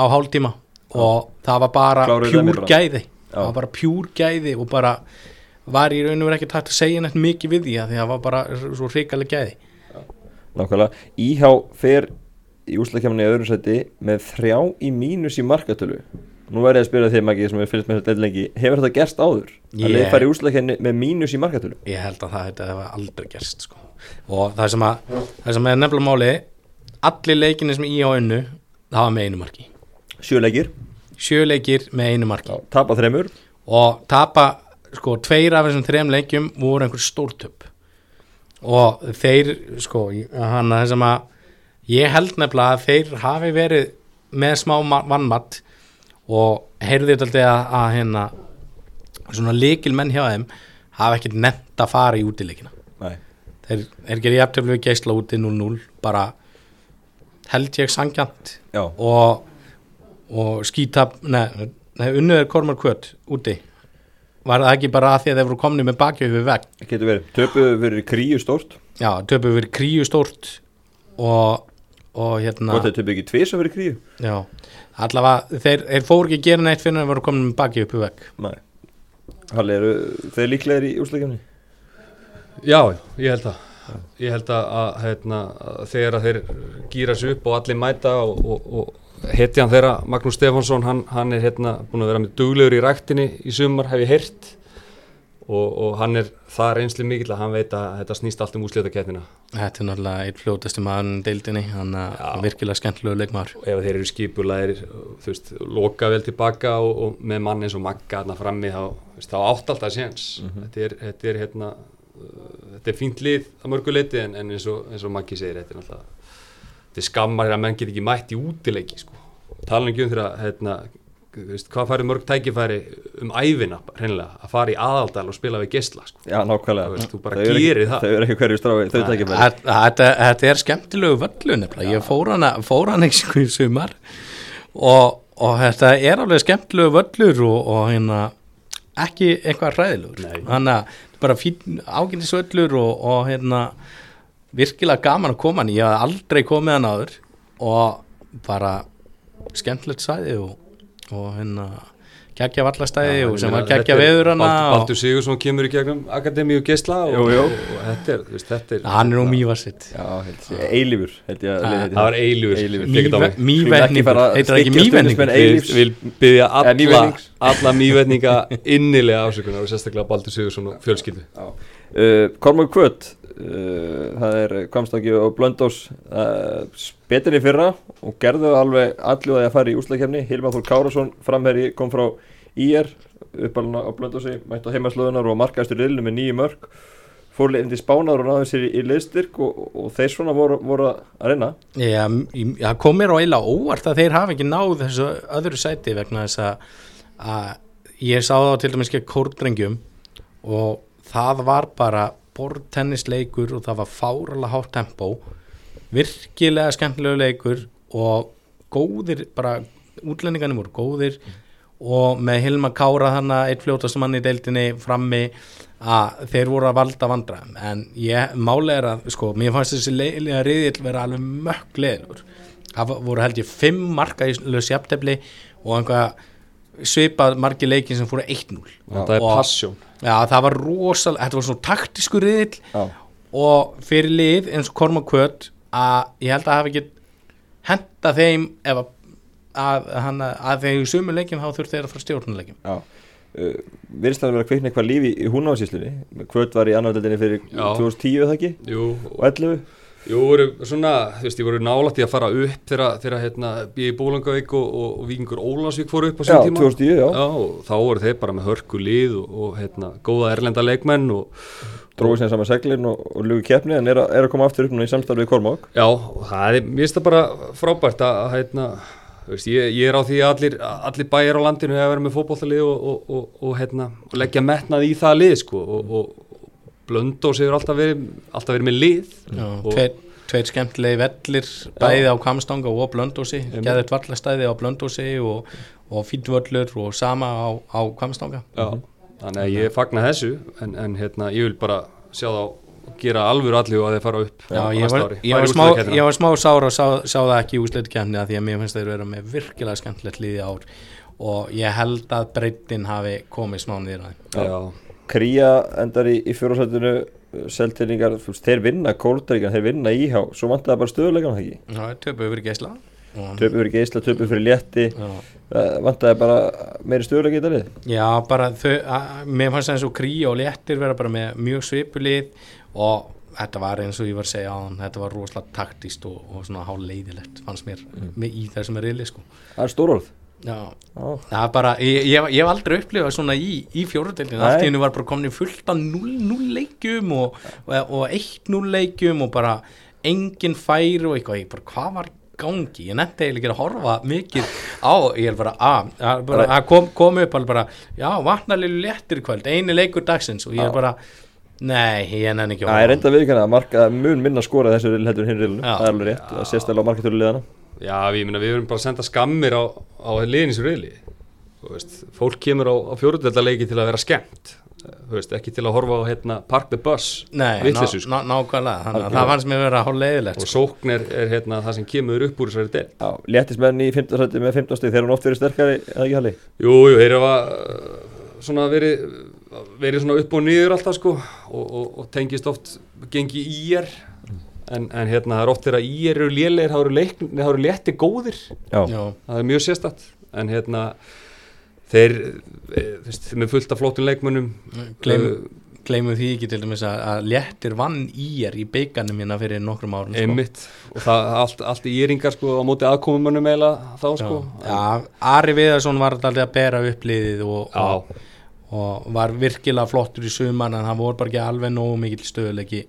S2: á hálftíma og það var bara pjúr gæði. Það var bara pjúr gæði og bara var í raun og verið ekki tægt að segja neitt mikið við því að það var bara svo hrikaleg gæði.
S1: Nákvæmlega. Íhá fer í úslakefni í öðru seti með þrjá í mínus í markatölu Nú verði ég að spyrja þig Maggi sem við fylgst með þetta lengi. Hefur þetta gerst áður? Að
S2: Ég-
S1: leið fara í úslakefni með mínus í markatölu
S2: ég held að það þetta hefði aldrei gerst sko. og það sem að það sem er nefnilega máli allir leikinni sem í á önnu það var með einu marki.
S1: Sjöleikir,
S2: sjöleikir með einu marki.
S1: Já, tapa þremur.
S2: Og tapa sko tveir af þessum þrem leikjum voru einhver stórtöp. Og þeir sko hann að þessum að ég held nefnilega að þeir hafi verið með smá ma- vannmatt og heyrði þetta að, að hérna svona líkil menn hjá þeim hafa ekkert nefnt að fara í útileikina? Þeir, þeir gerir jafntöflu við geisla úti 0-0 bara held ég sangjant
S1: já,
S2: og, og skítap er Kormar Kvöt úti. Var það ekki bara að því að þeir voru komni með
S1: getur verið. Töpuðu verið kríu stórt.
S2: Já, töpu verið kríu stórt og, og hérna
S1: að töpuðu ekki tvís að verið kríu?
S2: Já, allavega þeir, þeir fóru ekki að gera neitt fyrir að komni með bakið upp vegg.
S1: Nei. Halli, eru þeir líklegir í úslakefni?
S3: Já, ég held það ég held að, að, hérna, að þegar að þeir gýra sig upp og allir mæta og, og, og hetjan þeirra, Magnús Stefánsson hann, hann er hérna búin að vera með duglegur í ræktinni í sumar, hef ég heyrt og, og hann er það reynsli mikill að hann veit að þetta snýst allt um úslítakettina
S2: Þetta er náttúrulega einn fljótasti maður deildinni, hann er virkilega skemmtilegu leikmaður.
S3: og ef þeir eru skipulegir þú veist, loka vel tilbaka og, og með mann eins og Magga þarna frammi þá, þá átt alltaf séns þetta er, þetta er hérna uh, þetta er fínt lið að mörgu leiti en, en eins, og, eins og Maggi segir þetta er náttúrulega þetta er skammar að menn get ekki mætt í útileiki sko. tala ekki um þegar hérna, þú veist, hvað færi mörg tækifæri um æfina hreinlega að fara í aðaldal og spila við gesla sko.
S1: Já, nákvæmlega
S3: Þú veist, þú bara gerir
S1: ekki-
S3: það.
S1: Þau eru ekki hverju strái, þau bara
S2: Þetta, er skemmtilegu völlu nefnilega, ég fór hana, fór hana í sumar og, og þetta er alveg skemmtilegu völlur og, og hérna ekki eitthvað hræðilegur,
S3: Nei.
S2: þannig að bara fín ágætis völlur og, og hérna virkilega gaman að koma hann, ég haf aldrei komið hann áður og bara skemmtilegt sæði og, og hérna geggja vallastæði og sem var geggja veður hana og,
S3: Baldur Sigursson kemur í gegnum Akademíu gesla og,
S1: jú.
S3: og, og þetta er, veist, þetta er
S2: hann er nú mývarsitt
S1: ég, eilífur ég
S2: Ah,
S3: það var eilífur,
S2: mývenningur, heitir það ekki mývenningur
S1: Eilífs.
S3: vil byggja
S1: Eða
S3: alla, mývetninga innilega ásökunar og sérstaklega Baldur Sigursson og fjölskyldu.
S1: Uh, Kormák Kvöt uh, það er Kvamstakki og Blöndós uh, betinni fyrra og gerðu alveg allu að fara í úslakefni Hilmar Þór Kárasson framherri kom frá IR uppalina á Blöndósi mætt á heimaslöðunar og markaðistur riðlinu með nýju mörg fór leiðin til Spánar og náðu sér í, í liðstyrk og, og þeir svona voru, voru að reyna.
S2: Já, það kom mér á eila óvart að þeir hafa ekki náð þessu öðru sæti vegna þess að, að ég sá það til dæmis ekki kórdrengjum og það var bara bortennisleikur og það var fáralega hátt tempó virkilega skemmtilegu leikur og góðir, bara útlendingarnir voru góðir og með Hilma Kára þannig eitt fljótast mann í deildinni frammi að þeir voru að valda vandræðum. En ég, máli er að sko, mér fannst þessi leiðilega riðill vera alveg mökk leiðilegur það voru held ég fimm marka í lös jafntefli og einhvað svipað margi leikin sem fóru 1-0
S3: það er passjón
S2: Já, það var rosalega, þetta var svona taktisku riðill
S1: Já,
S2: og fyrir lið eins og Korma Kvöt að ég held að hafa ekki henda þeim ef að, að, að, að þegar í sumu leikjum þá þurft þeir að fara stjórnuleikjum
S1: já. Uh, það að vera að kveikna eitthvað líf í, í húnáðsíslunni Kvöt var í annaðdeldinni fyrir
S3: Já.
S1: 2010 eða ekki?
S3: Jú,
S1: og 11
S3: jú voru svona, þú veist, ég voru nálægt í að fara upp þegar, hérna, B.I. Bólangavík og, og, og Víkingur Ólansvík fóru upp á
S1: Já,
S3: sín tíma
S1: 2010, já,
S3: Já, og þá voru þeir bara með hörku lið og, og hérna, góða erlenda leikmenn og
S1: dróði sér saman seglin og, og lugu keppni en er að, er að koma aftur upp núna í samstarfi við Kormák
S3: Já, það er, mér finnst það bara frábært að, að hérna, þú veist, ég, ég er á því að allir, allir bæjar á landinu hefur verið með fótbollalið og, og, og, og, hérna, og leggja metnað í það lið, sko, og Blöndós hefur alltaf verið, alltaf verið með lið.
S2: Tveir, tveir skemmtilegi vellir bæði á Kamstanga og Blöndósi geðið vallastæði á Blöndósi og, og fýtt völlur og sama á, á Kamstanga
S3: Já, þannig að ég fagna þessu en, en hérna, ég vil bara sjá þá gera alvöru allir og að þeir fara upp
S2: Já, ég var, ég, var smá, ég var smá sára og sá, sá það ekki í úsleitukefni að því að mér finnst þeir vera með virkilega skemmtilegt liði ár. Og ég held að breytin hafi komið smá þeim.
S3: Já,
S1: Kría endar í, í fjórasættinu Seltinningar, þú veist, þeir vinna Kóldreikan, þeir vinna íhá Svo vantar það bara stöðuleikan það ekki?
S2: Það er töpu yfir geisla og,
S1: Töpu fyrir geisla, töpu fyrir létti.
S2: Já.
S1: Vantar það bara meiri stöðuleika í þetta lið?
S2: Já, bara þau mér fannst eins og krí og léttir vera bara með mjög svipulið og þetta var eins og ég var að segja á hann þetta var rosalega taktist og, og svona háleiðilegt fannst mér mm. í þessum er riðli sko.
S1: Það er stórorð
S2: Já, bara, ég, ég, ég hef aldrei upplifað svona í, í fjóruðdeldinu, allt í hennu var bara komin fullt af 0-0 leikjum og, og, og 1-0 leikjum og bara engin færi og eitthvað, ég bara, hvað var gangi, ég nefndi eiginlega að horfa mikið á, ég er bara, að, að, bara, að kom, kom upp alveg bara, já, vatnarlega léttir kvöld, eini leikur dagsins og ég er bara, nei, ég nenni ekki að
S1: Það er enda viðkvæmlega að marka mun minna skora þessu heldur hinn riðlunu
S2: Já.
S1: Það er alveg rétt, það sést alveg á markatölu liðana
S3: já við, myna, við erum bara að senda skammir á, á liðin sem reyli veist, fólk kemur á, á fjóruðeldarleiki til að vera skemmt. Þú veist, ekki til að horfa á hérna, Park the Bus
S2: Nei, ná,
S3: sko.
S2: ná, nákvæmlega, þannig að það fannst mér vera hálf leiðilegt
S3: og sókn er, er hérna, það sem kemur upp úr þessari del
S1: Já, léttismenn í 15 sætti með 15 stig Þeir eru oft verið sterkari, eða ekki halli?
S3: Jú, jú, þeir hafa uh, svona verið verið svona upp og niður alltaf sko og, og, og tengist oft gengi í er en, en hérna það er oft þegar í er eru lélegir, það eru, eru létti góðir.
S1: Já,
S2: Já,
S3: það er mjög sérstætt en hérna þeir, e, þú veist, með fullt af flottum leikmönnum. Uh,
S2: gleymum því ekki til dæmis að, að léttir vann í er í beiganum hérna fyrir nokkrum árum sko.
S3: einmitt. Og það allt, allt í íringar sko á móti aðkomumönnum eiginlega þá sko.
S2: Já, Ari Viðarsson var alltaf að bera upp liðið og, og, og var virkilega flottur í sumar en hann voru bara ekki alveg nógu mikill stöðuleiki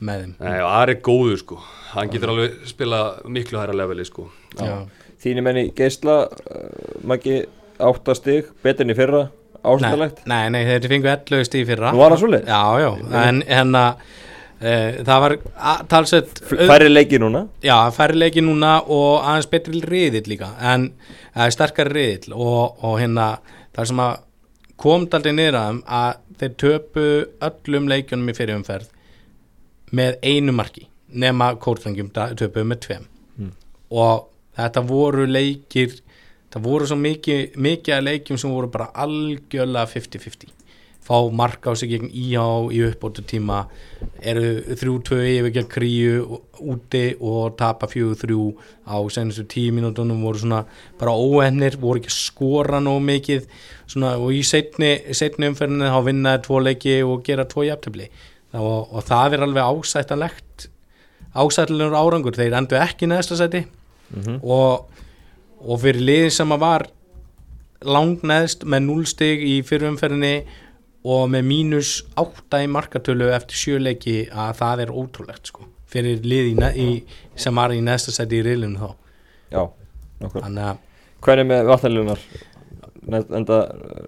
S2: með þeim.
S3: Nei, og Ari er góður sko. Hann getur alveg spila miklu hæra leveli sko.
S2: Já.
S1: þínir menni geisla uh, Maggi áttastig, betur enn í fyrra
S2: Nei,
S1: ásendalegt
S2: nei, nei, þeir fengu 11 stíð fyrra.
S1: Nú var það svoleiðis?
S2: Já, já, en hérna e, það var a- talsett
S1: Færri leiki núna?
S2: Já, færri leiki núna og aðeins betri riðill líka. En eða, sterkari riðill. Og, og hérna það sem að kom daldið niður að þeim að þeir töpu öllum leikjunum í fyrirumferð með einu marki nema kórtlengjum töpu með tveim. Og þetta voru leikir það voru svo mikið, mikið að leikjum sem voru bara algjörlega 50-50 fá mark á sig gegn íhá í uppbótu tíma eru 3-2 yfir gegn kríu úti og tapa 4-3 á senastu 10 mínútonum voru svona bara óennir, voru ekki skora nóg mikið. Svona, og í setni, setni umferðinu þá vinnaði tvo leiki og gera tvo jafntöfli og, og það er alveg ásættanlegt ásættanlegur árangur, þeir endur ekki í neðsta seti og, og fyrir liðin sem að var langneðst með 0 stig í fyrirumferðinni og með mínus 8 í markatölu eftir sjöleiki að það er ótrúlegt sko. Fyrir lið í, ne- í, sem var í neðsta seti í riðlinu þá.
S1: Já, nokkur Hvernig með vatnalínunar enda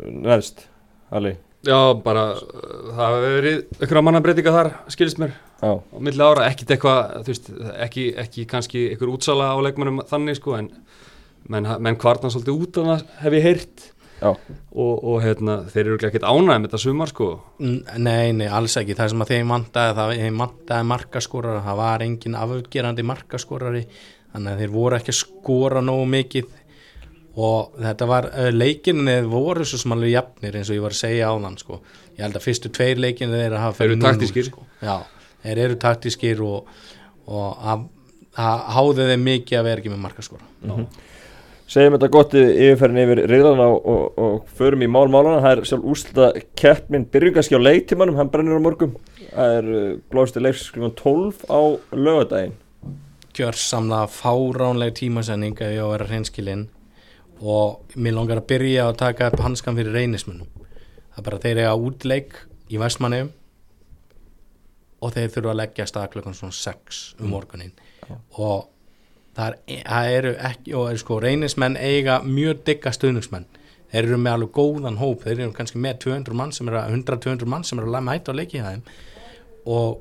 S1: neðst Ali
S3: Já, bara uh, það hefur verið einhverja mannabreitinga þar, skilist mér
S1: Já,
S3: á milli ára, ekkit eitthvað þú veist, ekki, ekki kannski einhver útsala á leikmennum þannig sko en menn, menn kvartna svolítið út af það hef ég heyrt.
S1: Já,
S3: og, og hérna, þeir eru ekkert ánægð með þetta sumar sko.
S2: Nei, nei, alls ekki. Það sem að þeim vantaði, það þeim vantaði markaskorara, það var engin afgerandi markaskorari, þannig að þeir voru ekki að skora nógu mikið og þetta var, uh, leikinni voru svo sem alveg jafnir eins og ég var að segja á þann, sko. Ég held að fyrstu tveir leikinni þeir að hafa
S3: Þeir
S2: 0-0,
S3: taktískir.
S2: Sko. Þeir eru taktískir og, og að, að háði þeim mikið að vera ekki með markaskora.
S1: segjum þetta gott yfirferðin yfir riðlana og, og, og förum í mál málana það er sjálf úslita keppnin byrjungaski á leiktímanum, hann brennur á morgum það er uh, blóðstu leikskrifan 12 á lögadaginn
S2: gjörsamlega fáránleg tímasending ef ég á að vera hreinskilinn og mér langar að byrja að taka upp hanskan fyrir reynismunum það er bara þeir eiga útleik í Vestmanneum og þeir þurfa að leggja stað klukkan svona 6 um morgunin og það, er, það eru ekki og er sko reynismenn eiga mjög digga stuðningsmenn. Þeir eru með alveg góðan hóp. Þeir eru kannski með 200 mann sem er að 100-200 mann sem er að mæta á leikið þeim. Og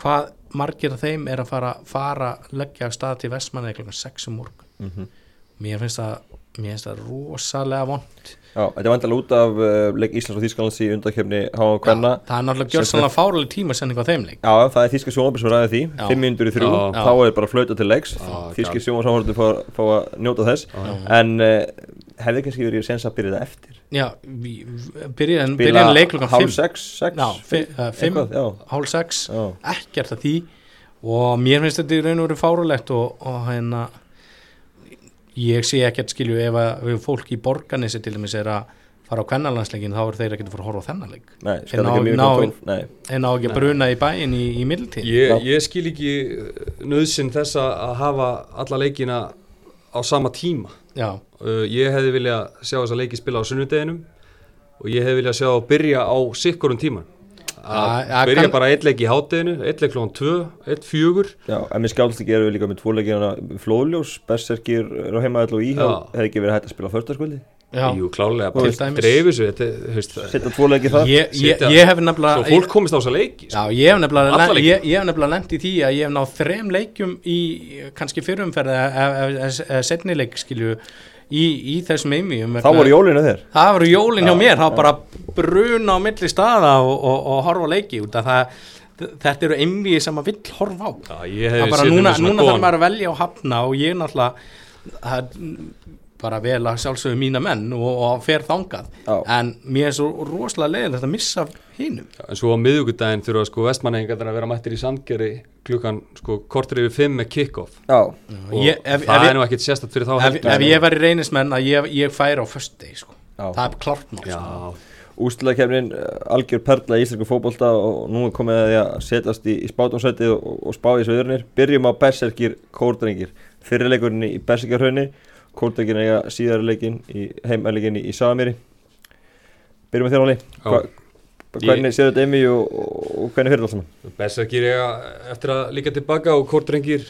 S2: hvað margir af þeim er að fara, fara leggja stað til Vestmanni klokkan 6 um morgun?
S1: Mm -hmm.
S2: mér finnst það mér finnst það rosalega vond
S1: Já, þetta er vantilega út af uh, leik Íslands og Þýskalands í undakefni Háa Kvenna.
S2: það er náttúrulega gjörsanlega fáraleg tímasending á þeim leik.
S1: Já, það er þýska sjónvarpið sem ræði því.
S2: Já.
S1: 5 minnur í þrjú,
S3: Já.
S1: þá er bara flauta til leiks. Þýski sjónvarpið fá, fá að njóta þess. En uh, hefði kannski verið sens að byrja það eftir?
S2: Já, byrjaðan byrja leik klokkan 5
S1: hálf 6, 6
S2: já, 5,
S1: Já,
S2: hálf 6
S1: já,
S2: ekkert að því. Og mér finnst þetta í raun og veru fárulegt og, og hérna ég sé ekkert skilju ef að ef fólk í borganessi til dæmis er að fara á kvennalansleikin þá er þeir ekkert að fara að horfa á þennan leik.
S1: Nei,
S2: En
S1: skal
S2: ná-
S1: ekki mjög
S2: ná-
S1: 12 Nei,
S2: en á ekki að bruna í bæin í, í middeltíð
S3: ég, ég skil ekki nöðsinn þess að að hafa alla leikina á sama tíma.
S2: Já,
S3: uh, ég hefði viljað sjá þessa leiki spila á sunnudeginum og ég hefði viljað sjá að byrja á sikkurum tíma
S2: Ja,
S3: að
S2: ja,
S3: byrja
S2: kann-
S3: bara eitt leik í hátteginu, eitt leik klokkan 2 eitt fjögur
S1: já, en mér skálst ekki erum við líka með tvo leikina Flóðljós, Berserkir er á heimaðall og íhjá
S3: Já.
S1: Hefði ekki verið hægt að spila förstaskvöldi
S2: já.
S3: jú klálega, bara þú veist,
S1: Setja tvo leiki þar
S2: Ég, ég, ég hef
S3: svo
S2: nefnilega
S3: fólk komist á þessa leiki sko.
S2: Já, ég hef nefnilega,
S3: Alla
S2: lent,
S3: leiki.
S2: ég, ég hef nefnilega lent í því að ég hef náð þrem leikjum í kannski fyrrumferð eða setnileik skilju í, í þessum einvíum
S1: Þá voru jólinu þér.
S2: Það voru jólin hjá mér, var bara bruna á milli staða og, og, og horfa leiki út af það þetta eru einvíi sem maður vill horfa á.
S3: Já,
S2: núna, núna þarf maður að velja og hafna og ég náttúrulega það, bara vel að sjálfsögðu mína menn og, og fer þangað
S1: Já.
S2: en mér er svo rosalega leiðilegt að missa hinum
S3: En svo á miðugudaginn þurfa sko vestmanningar að vera mættir í sandgeri klukkan sko kortur yfir fimm með kick-off
S1: Já,
S3: og
S2: ég, ef,
S3: það
S2: ef,
S3: er nú ekkit sérstætt fyrir þá
S2: ef,
S3: heldur
S2: ef ég væri reynismenn að ég, ég færi á föstudegi sko.
S1: Já.
S2: það er klart mál
S3: Já,
S2: sko.
S1: ústilakefnin algjör perla í íslensku fótbolta og nú er komið að því að setjast í, í spátumsætið og, og spá í sveðurnir byrjum á Berserkir Kórdrengir fyrirleikurinn í Berserkjarhraunni Kórdrengir eiga síðari leikin í heimæleikin í Sagamýri byrjum með þér áli hvernig séu þetta Emi og, og, hvernig fyrir þetta alls saman?
S3: Berserkir eiga eftir að líka tilbaka og kortrengir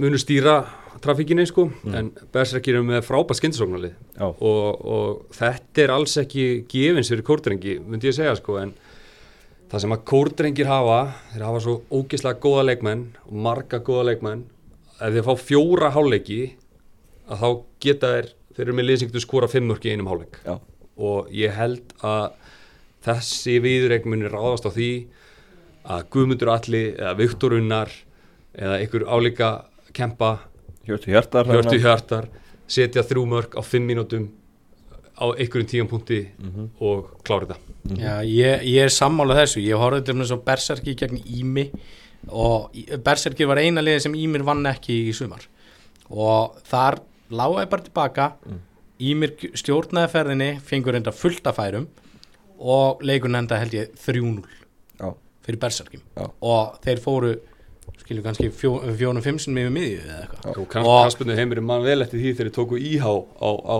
S3: munu stýra trafíkinni sko. En Berserkir eru með frábært skyndisóknarlið og, og þetta er alls ekki gefins fyrir kórdrengi, myndi ég segja sko. En það sem að kórdrengir hafa þeir hafa svo ógeðslega góða leikmenn og marga góða leikmenn. Ef þeir fá fjóra háleiki að þá geta þeir þeir eru með liðsingtu skora fimm mörki í einum háleik
S1: Já,
S3: og ég held að þessi viðreik muni ráðast á því að Guðmundur Alli eða Viktor Unnar eða einhver álíka kempa
S1: Hjörtu Hjartar
S3: Hjörtu Hjartar setja þrjú mörg á fimm mínútum á einhverjum tíum punkti og klára þetta.
S2: Já, ég, ég er sammálað þessu. Ég horfði til þess að Berserki gegn Ími og Í- Berserki var eina liðið sem Ímir vann ekki í sumar. Og þar lágaði bara tilbaka Ímir stjórnaði ferðinni fengur enda fullt af færum og leikurinn enda held ég 3-0
S1: Já,
S2: fyrir Berserki
S1: Já.
S2: og þeir fóru skilju kannski fjó, fjónum fimmsinn með miðju eða eitthvað.
S3: Og kannspunni heimurinn mann vel eftir því þegar þeir tóku íhá á, á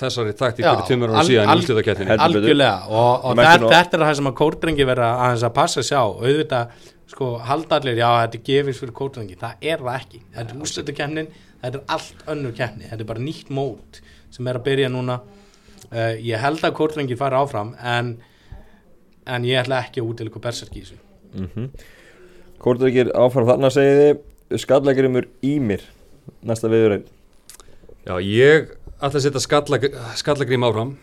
S3: þessari takt í
S2: Já,
S3: fyrir tveimur ára síðan
S1: betur.
S2: algjörlega. Og, og þetta, þetta er það sem að kórdrengi verða aðeins að passa sig á. Auðvitað sko halda allir já þetta er gefins fyrir kórdrengi. Það er það ekki, þetta er úrslutakefnin þetta er allt önnur kefni, þetta er bara nýtt mót sem er að byrja núna. Uh, ég held að kórdrengi fara áfram en, en ég ætla ekki að útilega berserki í þessu.
S1: Mm Kórdrengir áfram þarna segið þið. Skallagrimur Ímir Næsta viðurinn
S3: Já, ég ætla að setja skalla, skallagrím áfram.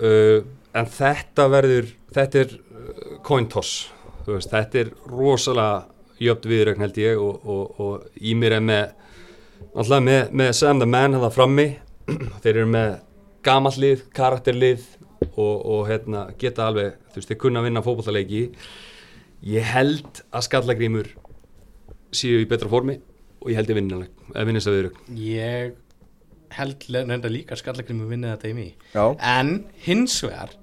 S3: Uh, en þetta verður, þetta er uh, coin toss, þú veist, þetta er rosalega jöfn viðrögn held ég og, og, og í mér er með, alltaf með, með Sam the Man það frammi, þeir eru með gamall lið, karakterlið og, og hérna, geta alveg, þú veist, þeir kunna vinna fótballaleiki, ég held að skallagrímur séu í betra formi og ég held ég þess að viðrögn.
S2: ég held reynda líka að skallagrimu vinna þetta í mig.
S1: Já,
S2: en hins vegar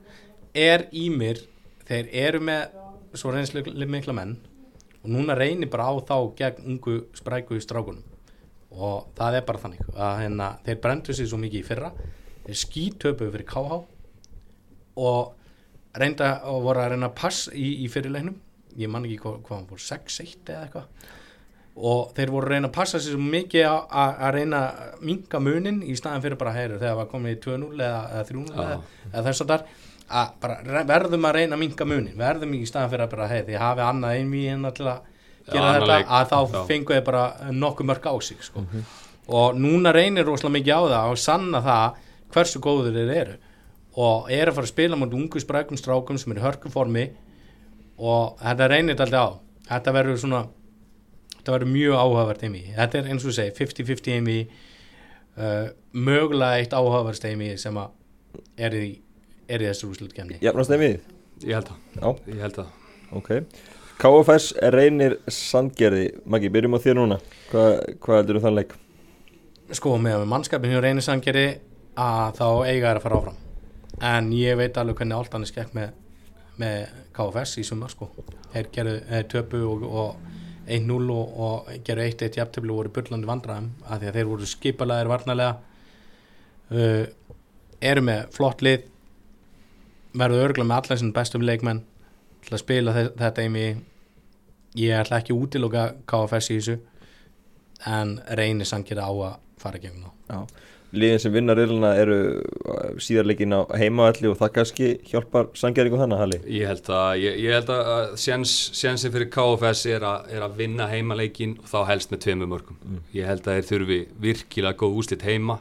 S2: er í mér þeir eru með svo reynslu mikla menn og núna reynir bara á þá gegn ungu spræku í strákunum og það er bara þannig að hérna, þeir brendu sig svo mikið í fyrra. Þeir skítöpu fyrir KH og reynda og voru að reyna pass í, í fyrirleiknum ég man ekki hvað, hvað hann fór 6-1 eða eitthvað. Og þeir voru að reyna að passa sér svo mikið að- reyna að minka munin í staðan fyrir bara heyru þegar var komið í 2-0 eða, eða 3-0
S3: Já.
S2: eða, eða þess að þar að verðum að reyna að minka munin. Verðum í staðan fyrir að bara heyru því hafið annað einví til að gera
S3: annan
S2: þetta
S3: leik.
S2: að þá
S3: Já.
S2: fengu þeir bara nokkuð mörg á sig sko. og núna reynir rosalega mikið á það og sanna það hversu góður þeir eru. Og er að fara að spila mot ungu sprækum strákum sem eru í hörkuformi og þetta reynir alltaf á. Þetta verður svona þetta verður mjög áhugavert heimi. Þetta er eins og þú segir 50-50 heimi. Uh, mögulega eitt áhugavert heimi sem að er í, er í þessu úrslutkemni
S1: jafnast þeim við
S3: Ég held það,
S1: Já,
S3: ég held það.
S1: ok KFS reynir Sandgerði. Maggi, byrjum á þér núna. Hvað, hvað heldur þú þann leik?
S2: sko með mannskapin hjá reynisangeri að þá eiga er að fara áfram. En ég veit alveg hvernig Altanis gekk með, með KFS í sumar sko. Þeir gerðu töpu og, og 1-0 og, og gerðu 1-1 jafntöflu og voru bullandi vandræðum af því að þeir voru skipalaðir varnarlega. Uh, eru með flott lið verðu örgulega með allar sinni bestum leikmenn til að spila þe þetta í mig. Ég ætla ekki að útiloka KFS í þessu en reynir sangir á að fara gegn þá.
S1: Já, liðin sem vinna riðluna eru síðarleikin á heimavalli og það kannski hjálpar Sandgerðingu þannig, Halli?
S3: Ég held að, ég, ég held að séns, sénsin fyrir KFS er, a, er að vinna heimaleikin og þá helst með tveimur mörgum. Ég held að þeir þurfi virkilega góð úslit heima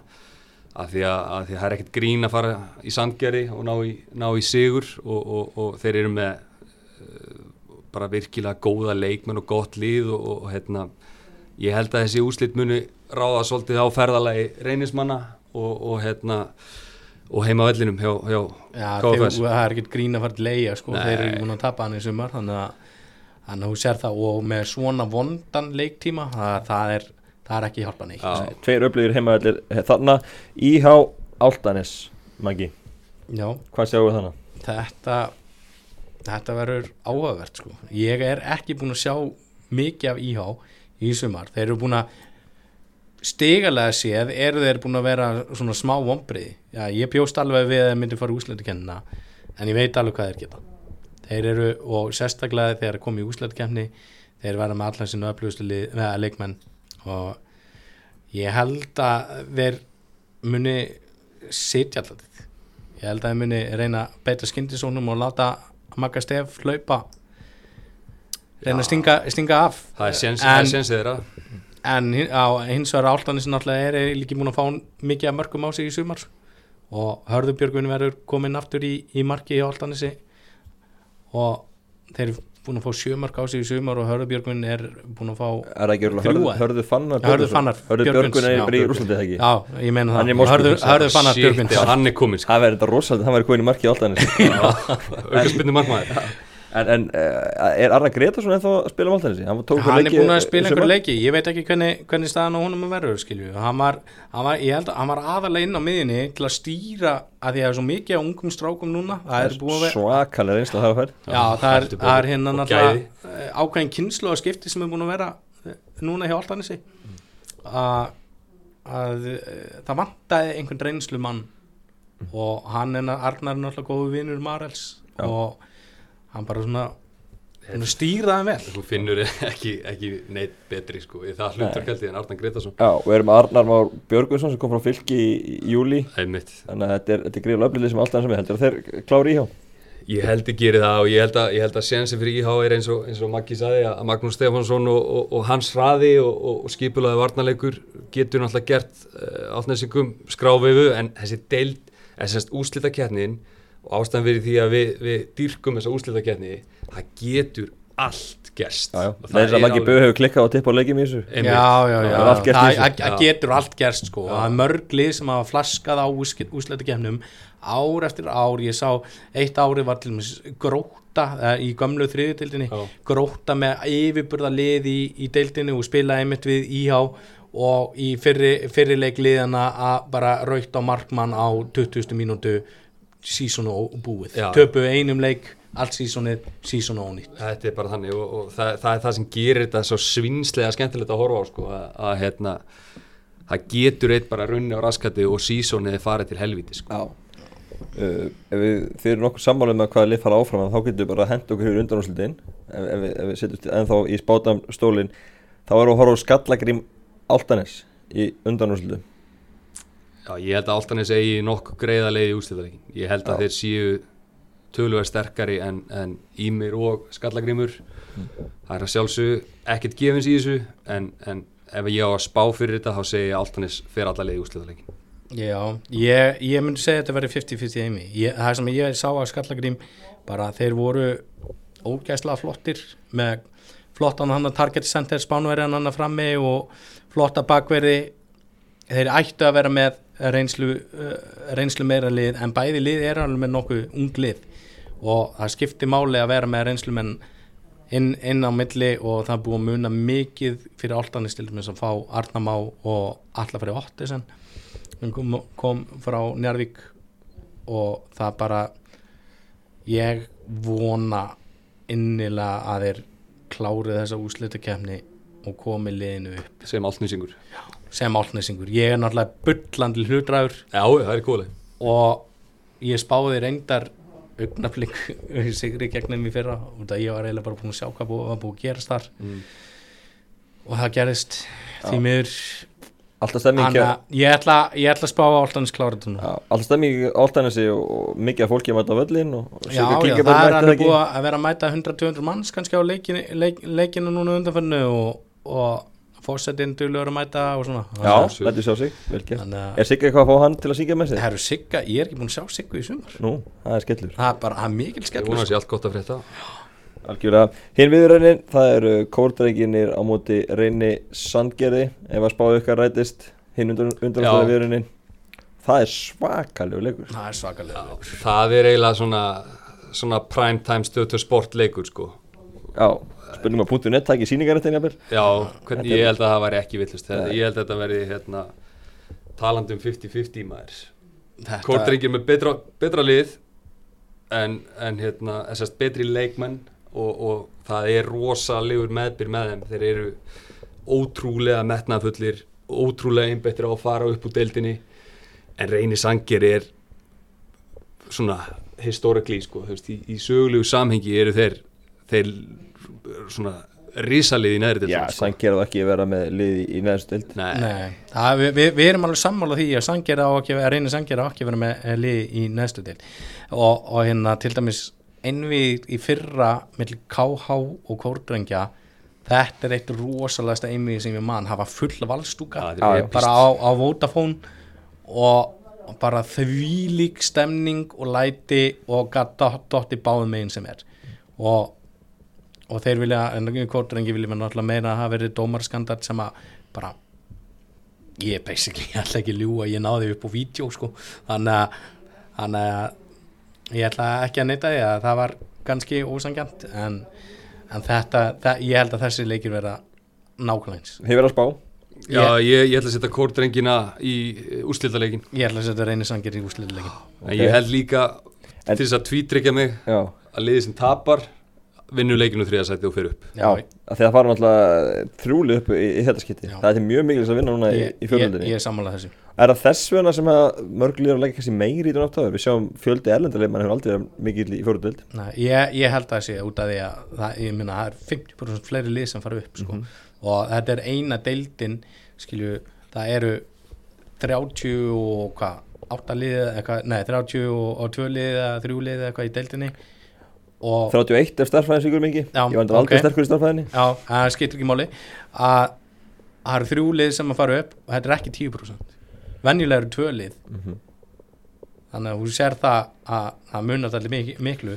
S3: af því að, að því að það er ekkert grín að fara í sandgeri og ná í, ná í sigur og, og, og þeir eru með uh, bara virkilega góða leikmenn og gott lið og, og, og hérna, ég held að þessi úslit muni ráða svolítið á ferðalagi reynismanna og, og hérna og heima á vellinum hjá, hjá
S2: Já, þeir,
S3: KFS
S2: það er ekkert grín að fara til leia sko, þeir eru búin að tapa hann í sumar þannig að, þannig að þú sér það. Og með svona vondan leiktíma það, það, er, það er ekki hjálpa neitt
S3: Já.
S1: Tveir upplýðir heimaðallir þarna. Íhá Áltanes Maggi,
S2: Já,
S1: hvað sjáum við þannig?
S2: þetta þetta verður áhugavert sko. ég er ekki búin að sjá mikið af íhá í sumar. Þeir eru búin að stigalega séð eru þeir búin að vera svona smá vombriði Já, ég bjóst alveg við að þeir myndi fara úsleitukennina en ég veit alveg hvað þeir geta. Þeir eru og sérstaklega þegar þeir komi í úsleitukennni þeir verða með allan sinna upplöðslu leikmenn. Og ég held að þeir muni sitja alltaf ég held að þeir muni reyna beita skyndisónum og láta Magga Stef hlaupa. Reyna að stinga, stinga af.
S3: Það er séns- þeirra.
S2: en hins vegar áltanis náttúrulega er líki búin að fá mikið af mörgum á sig í sumar. Og Hörðubjörgun verður komin aftur í, í marki í áltanisi og þeir búin að fá sjö mörg á sig í sumar og Hörðubjörgun er búin að fá
S1: Er það ekki örugglega
S2: Þrjú,
S1: hörðu,
S2: eða?
S1: hörðu fannar
S2: Hörður Fannar
S1: Hörðu
S2: Björgvins,
S1: Björgun er í. Rúslandi ekki
S2: já, ég meina það. Hörður Fannar
S3: já, hann er komin sko.
S1: Það verður þetta rosalega, hann verður komin í marki Áltanes
S3: auka spynnu markmaður
S1: En, en uh, er Arna Gretarsson ennþá að spila Áltanesi? Hann,
S2: hann er
S1: leiki
S2: búin að spila einhver leiki. Ég veit ekki hvernig, hvernig staðan á honum að verður skilju. Hann var, hann var, ég held að hann var aðalega inn á miðinni til að stýra að því að það er svo mikið á ungum strákum núna. Það er búin að vera
S1: Svakalega reynsla það að fær
S2: Já, það er, er hérna náttúrulega eh, ákveðin kynslu og skipti sem er búin að vera eh, núna hjá Altanesi að, að eh, það vantaði einhvern reynslu mann og hann er er náttúrulega góðu vinur Marels. Og hann bara svona, stýraði hann vel.
S3: þú finnur ekki, ekki neitt betri sko, í það hlutarkaldi en Arnar Gretarsson
S1: Já, og erum Arnar Már Björgvinsson sem kom frá fylki í, júli Þannig að þetta er, þetta er gríðulega öflilið sem Áltanes er með Heldur að þeir klári í hjá?
S3: Ég held að gera það og ég held að, ég held að sénsi fyrir IH er eins og, eins og Maggi sagði að Magnús Stefánsson og, og, og hans hraði og, og, og skipulaði varnarleikur getur náttúrulega gert uh, áltnesingum skráfiðu en þessi deild, þessast úslitakeppnin og ástæðan verið því að við, við dýrkum þessa úslitakeppni, það getur allt gerst.
S1: Já, já,
S3: Og
S1: það er að Maggi
S3: alveg-
S1: Böð hefur klikkað á tipp á leikjum í þessu.
S3: Einmitt.
S2: Já, já, já,
S1: Það er
S2: getur allt gerst sko, það er mörg lið sem hafa flaskað á úsleitakefnum ár eftir ár, ég sá eitt ári var til dæmis gróta eh, í gömlu þriðutildinni, gróta með yfirburða lið í, í deildinni og spila einmitt við íhá og í fyrri, fyrri leik liðana að bara raukt á markmann á 20. mínútu sísonu og búið, töpu einum leik allt sísonið, sísonu ónýtt.
S3: Þetta er bara þannig og, og það, það er það sem gerir þetta svo svinslega skemmtilegt að horfa á sko, að, að hérna, það getur eitt bara runni á raskati og sísonið er farið til helviti sko.
S1: Já. Uh, ef við, þið eru nokkuð sammálið með hvaða lið fara áfram þá getur við bara að henda okkur hér undanúslitin ef, ef, við- ef við setjum ennþá í spátam stólin þá erum við að horfa á Skallagrím Áltanes í undanúslitu
S3: Já, ég held að Altanis eigi nokkuð greiða leið í úrslitaleikin. Ég held að
S1: Já.
S3: þeir séu töluvert sterkari en, en Ímir og Skallagrimur. Það er að sjálfsögðu ekkert gefins í þessu en, en ef ég á að spá fyrir þetta þá segi ég að Altanis fer alla leið í úrslitaleikin.
S2: Já, ég, ég myndi segja að þetta verið 50-50 heimi. Ég, það sem ég sá að Skallagrím, bara þeir voru ógæslega flottir með flottan hann að target center spánverjan hann að frammi og flotta bakverði. Þeir ættu að vera með reynslu, uh, reynslu meira lið en bæði lið er alveg með nokkuð ung lið. Og það skiptir máli að vera með reynslumenn inn, inn á milli og það búið að muna mikið fyrir áltanis til dæmis að fá Arnamá og alla fyrir Ottisen kom, kom frá Njarvík og það bara ég vona innilega að þeir klárið þessa úslitakefni og komi liðinu upp.
S3: Sem Altanissingur.
S2: Sem áltnesingur ég er náttúrulega bullandi hlutræður
S3: Já, er
S2: og ég spáði reyndar augnaflik sigri gegnum í fyrra. Og það ég var eiginlega bara búin að sjá hvað búið, var búið að gerast þar.
S3: Mm.
S2: og það gerist því miður.
S1: Alltaf stemming
S2: að ég ætla, ég ætla að spá að áltanis klára þetta nú
S1: Já, alltaf stemming í Áltanesi og, og mikið af fólki að mæta á völlin
S2: Já, já, það er alveg búið að vera að mæta 100-200 manns kannski á leikinu, leik, leikinu núna undanfannu og, og fórsetin duðlegur að mæta og svona
S1: Já,
S3: Sjálfsögðu.
S1: lættu sjá sig, vel gert Er Sigga eitthvað að fá hann til að syngja með sig?
S2: það eru sigga, ég er ekki búin að sjá siggu í sumar
S1: Nú, það er skellur
S2: það er bara, það er mikil
S3: Ég
S2: skellur
S3: vona að
S2: sko.
S3: sé allt gott að frétta.
S1: Algjörlega, hinn viðraunin, það eru kórdreikinir á móti reyni sandgerði ef að spáðu ykkar rætist hinn undan, undan
S3: Já.
S1: viðraunin það er svakalegu leikur
S2: það er svakalega leikur.
S3: það er eiginlega svona, svona prime time stöðtöð sportleikur sko
S1: Já, spurningum að punktu nett takk í síningarættin jafnvel?
S3: Já, hvern, ég held að það væri ekki villust Ég held að þetta væri hérna, talandi um 50-50 maður
S2: Þetta-
S3: Kortrengir með betra, betra lið en, en hérna, þessast betri leikmenn og, og það er rosalegur meðbyr með þeim. Þeir eru ótrúlega metnafullir ótrúlega einbettir á að fara upp úr deildinni. En Reyni Sanger er svona historically sko, veist, í, í sögulegu samhengi eru þeir þeir svona risalið í neðri deild,
S1: Já,
S3: sko.
S1: sann gerðu ekki að vera með lið í, í neðstu dild
S3: Nei,
S2: Nei, það, við, við, við erum alveg sammála því að Sangera á ekki, að reyna Sangera á ekki að vera með eh, lið í næstu til og, og hérna til dæmis einvið í fyrra millir KH og Kórdrengja þetta er eitt rosalegasta einvið sem ég mann hafa full valstúka
S3: er epískt.
S2: bara á, á Vodafone og bara þvílík stemning og læti og gatt dotti báðum meginn sem er. Og og þeir vilja, en Kórdrengi vilja mér náttúrulega meina að hafa verið dómarskandart sem að bara ég basically, ég ætla ekki að ljúga ég náði upp á vídeo sko. Þannig að, þannig að ég ætla ekki að neyta því að það var ganski ósangjant en, en þetta, það, ég held að þessi leikir vera nákvæmlega eins
S1: Hefur að spá?
S3: Já, ég, ég ætla að setja kórdrengina í úrslitaleikin
S2: ég ætla að setja reynir sangir í úsliðleikin
S3: en ég held líka
S1: En-
S3: til þess að tvítryggja mig
S1: Já,
S3: að liðið sem tapar vinnur leikinu þriðasæti og fyrir upp.
S1: Já, að því að það fara náttúrulega þrjúlið upp í, í þetta skipti.
S2: Já.
S1: Það er mjög mikilvægt að vinna núna í,
S2: ég,
S1: í
S2: ég,
S1: fjölöldinni
S2: ég er sammálað þessu.
S1: Er það þess vegna sem að mörg liður að leggja kannski meiri í þetta náttúrulega Við sjáum fjöldi erlendarleik, mann hefur aldrei verið mikill í fjölöld
S2: Nei, ég, ég held að það sé út af því að það, ég minna, það er 50% fleiri lið sem fara upp sko. og þetta er eina deildin skilju, það eru 30 og hvað 8 lið, eitthvað, nei 30 og, og 2 lið eða 3 lið eða eitthvað í deildinni og
S1: 31 ef starffræðin sigur mikið
S2: Já,
S1: Ég var aldrei
S2: ok.
S1: sterkur í starffræðinni
S2: já, það skiptir ekki máli. Að það eru 3 lið sem að fara upp og þetta er ekki 10% venjulega eru 2 lið.
S1: Mhm.
S2: þannig að þú sér það að það munar allir miklu, miklu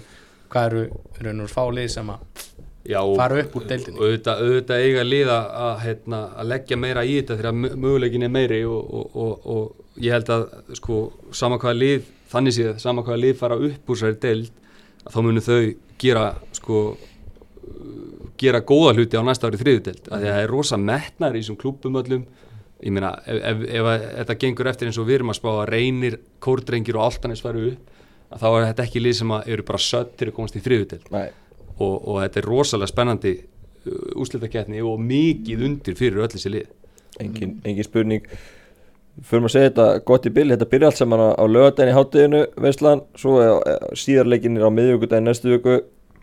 S2: hvað eru, eru fá lið sem að
S3: Já, og,
S2: fara upp úr deildinni.
S3: og auðvitað, auðvitað eiga liða að, hérna, að leggja meira í þetta þegar mö- möguleikin er meiri og, og, og, og ég held að sko, sama hvaða lið, þannig séð sama hvaða lið fara upp úr sér deild þá munu þau gera sko, uh, gera góða hluti á næsta ári því að það er rosa metnar í þessum klúbbum öllum. Ég meina, ef, ef, ef að þetta gengur eftir eins og við erum að spá að reynir kórdrengir og altanis fara upp að þá er þetta ekki lið sem að eru bara sött til að komast í þriðudeld
S1: Nei,
S3: og, og þetta er rosalega spennandi úslitakeppni og mikið undir fyrir öll þessi lið.
S1: Engin, engin spurning Fyrir að segja þetta gott í byrja, þetta byrja allt saman á, lögadaginn í hátteginu Veistlan, svo er síðarleikinir á miðvíkudaginn næstu viku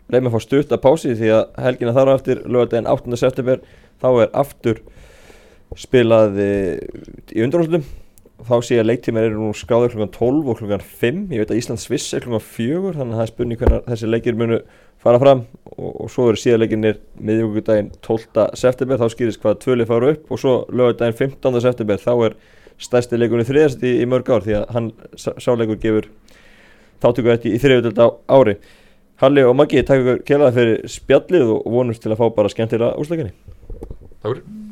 S1: Leifum að fá stutt að pási því að helgina þar á eftir lögadaginn 8. september þá er aftur spilað eh, í undanúslutum þá sé að leiktímar eru nú skráður klukkan 12 og klukkan 5 ég veit að Ísland Sviss er klukkan 4 þannig að það er spurning hvernig þessi leikir munu fara fram og, og svo eru síðarleikinir miðvíkudaginn 12. september þá skýrist hvað tvölið fara upp og svo lögadaginn 15. september þá er stærsti leikunni þriðast í, í mörg ár því að hann sá- sáleikur gefur þáttöku eftir í þriðjöld á ári. Halli og Maggi, takk ykkur kjærlega fyrir spjallið og vonumst til að fá bara skemmtilega úsleikinni
S3: Takk fyrir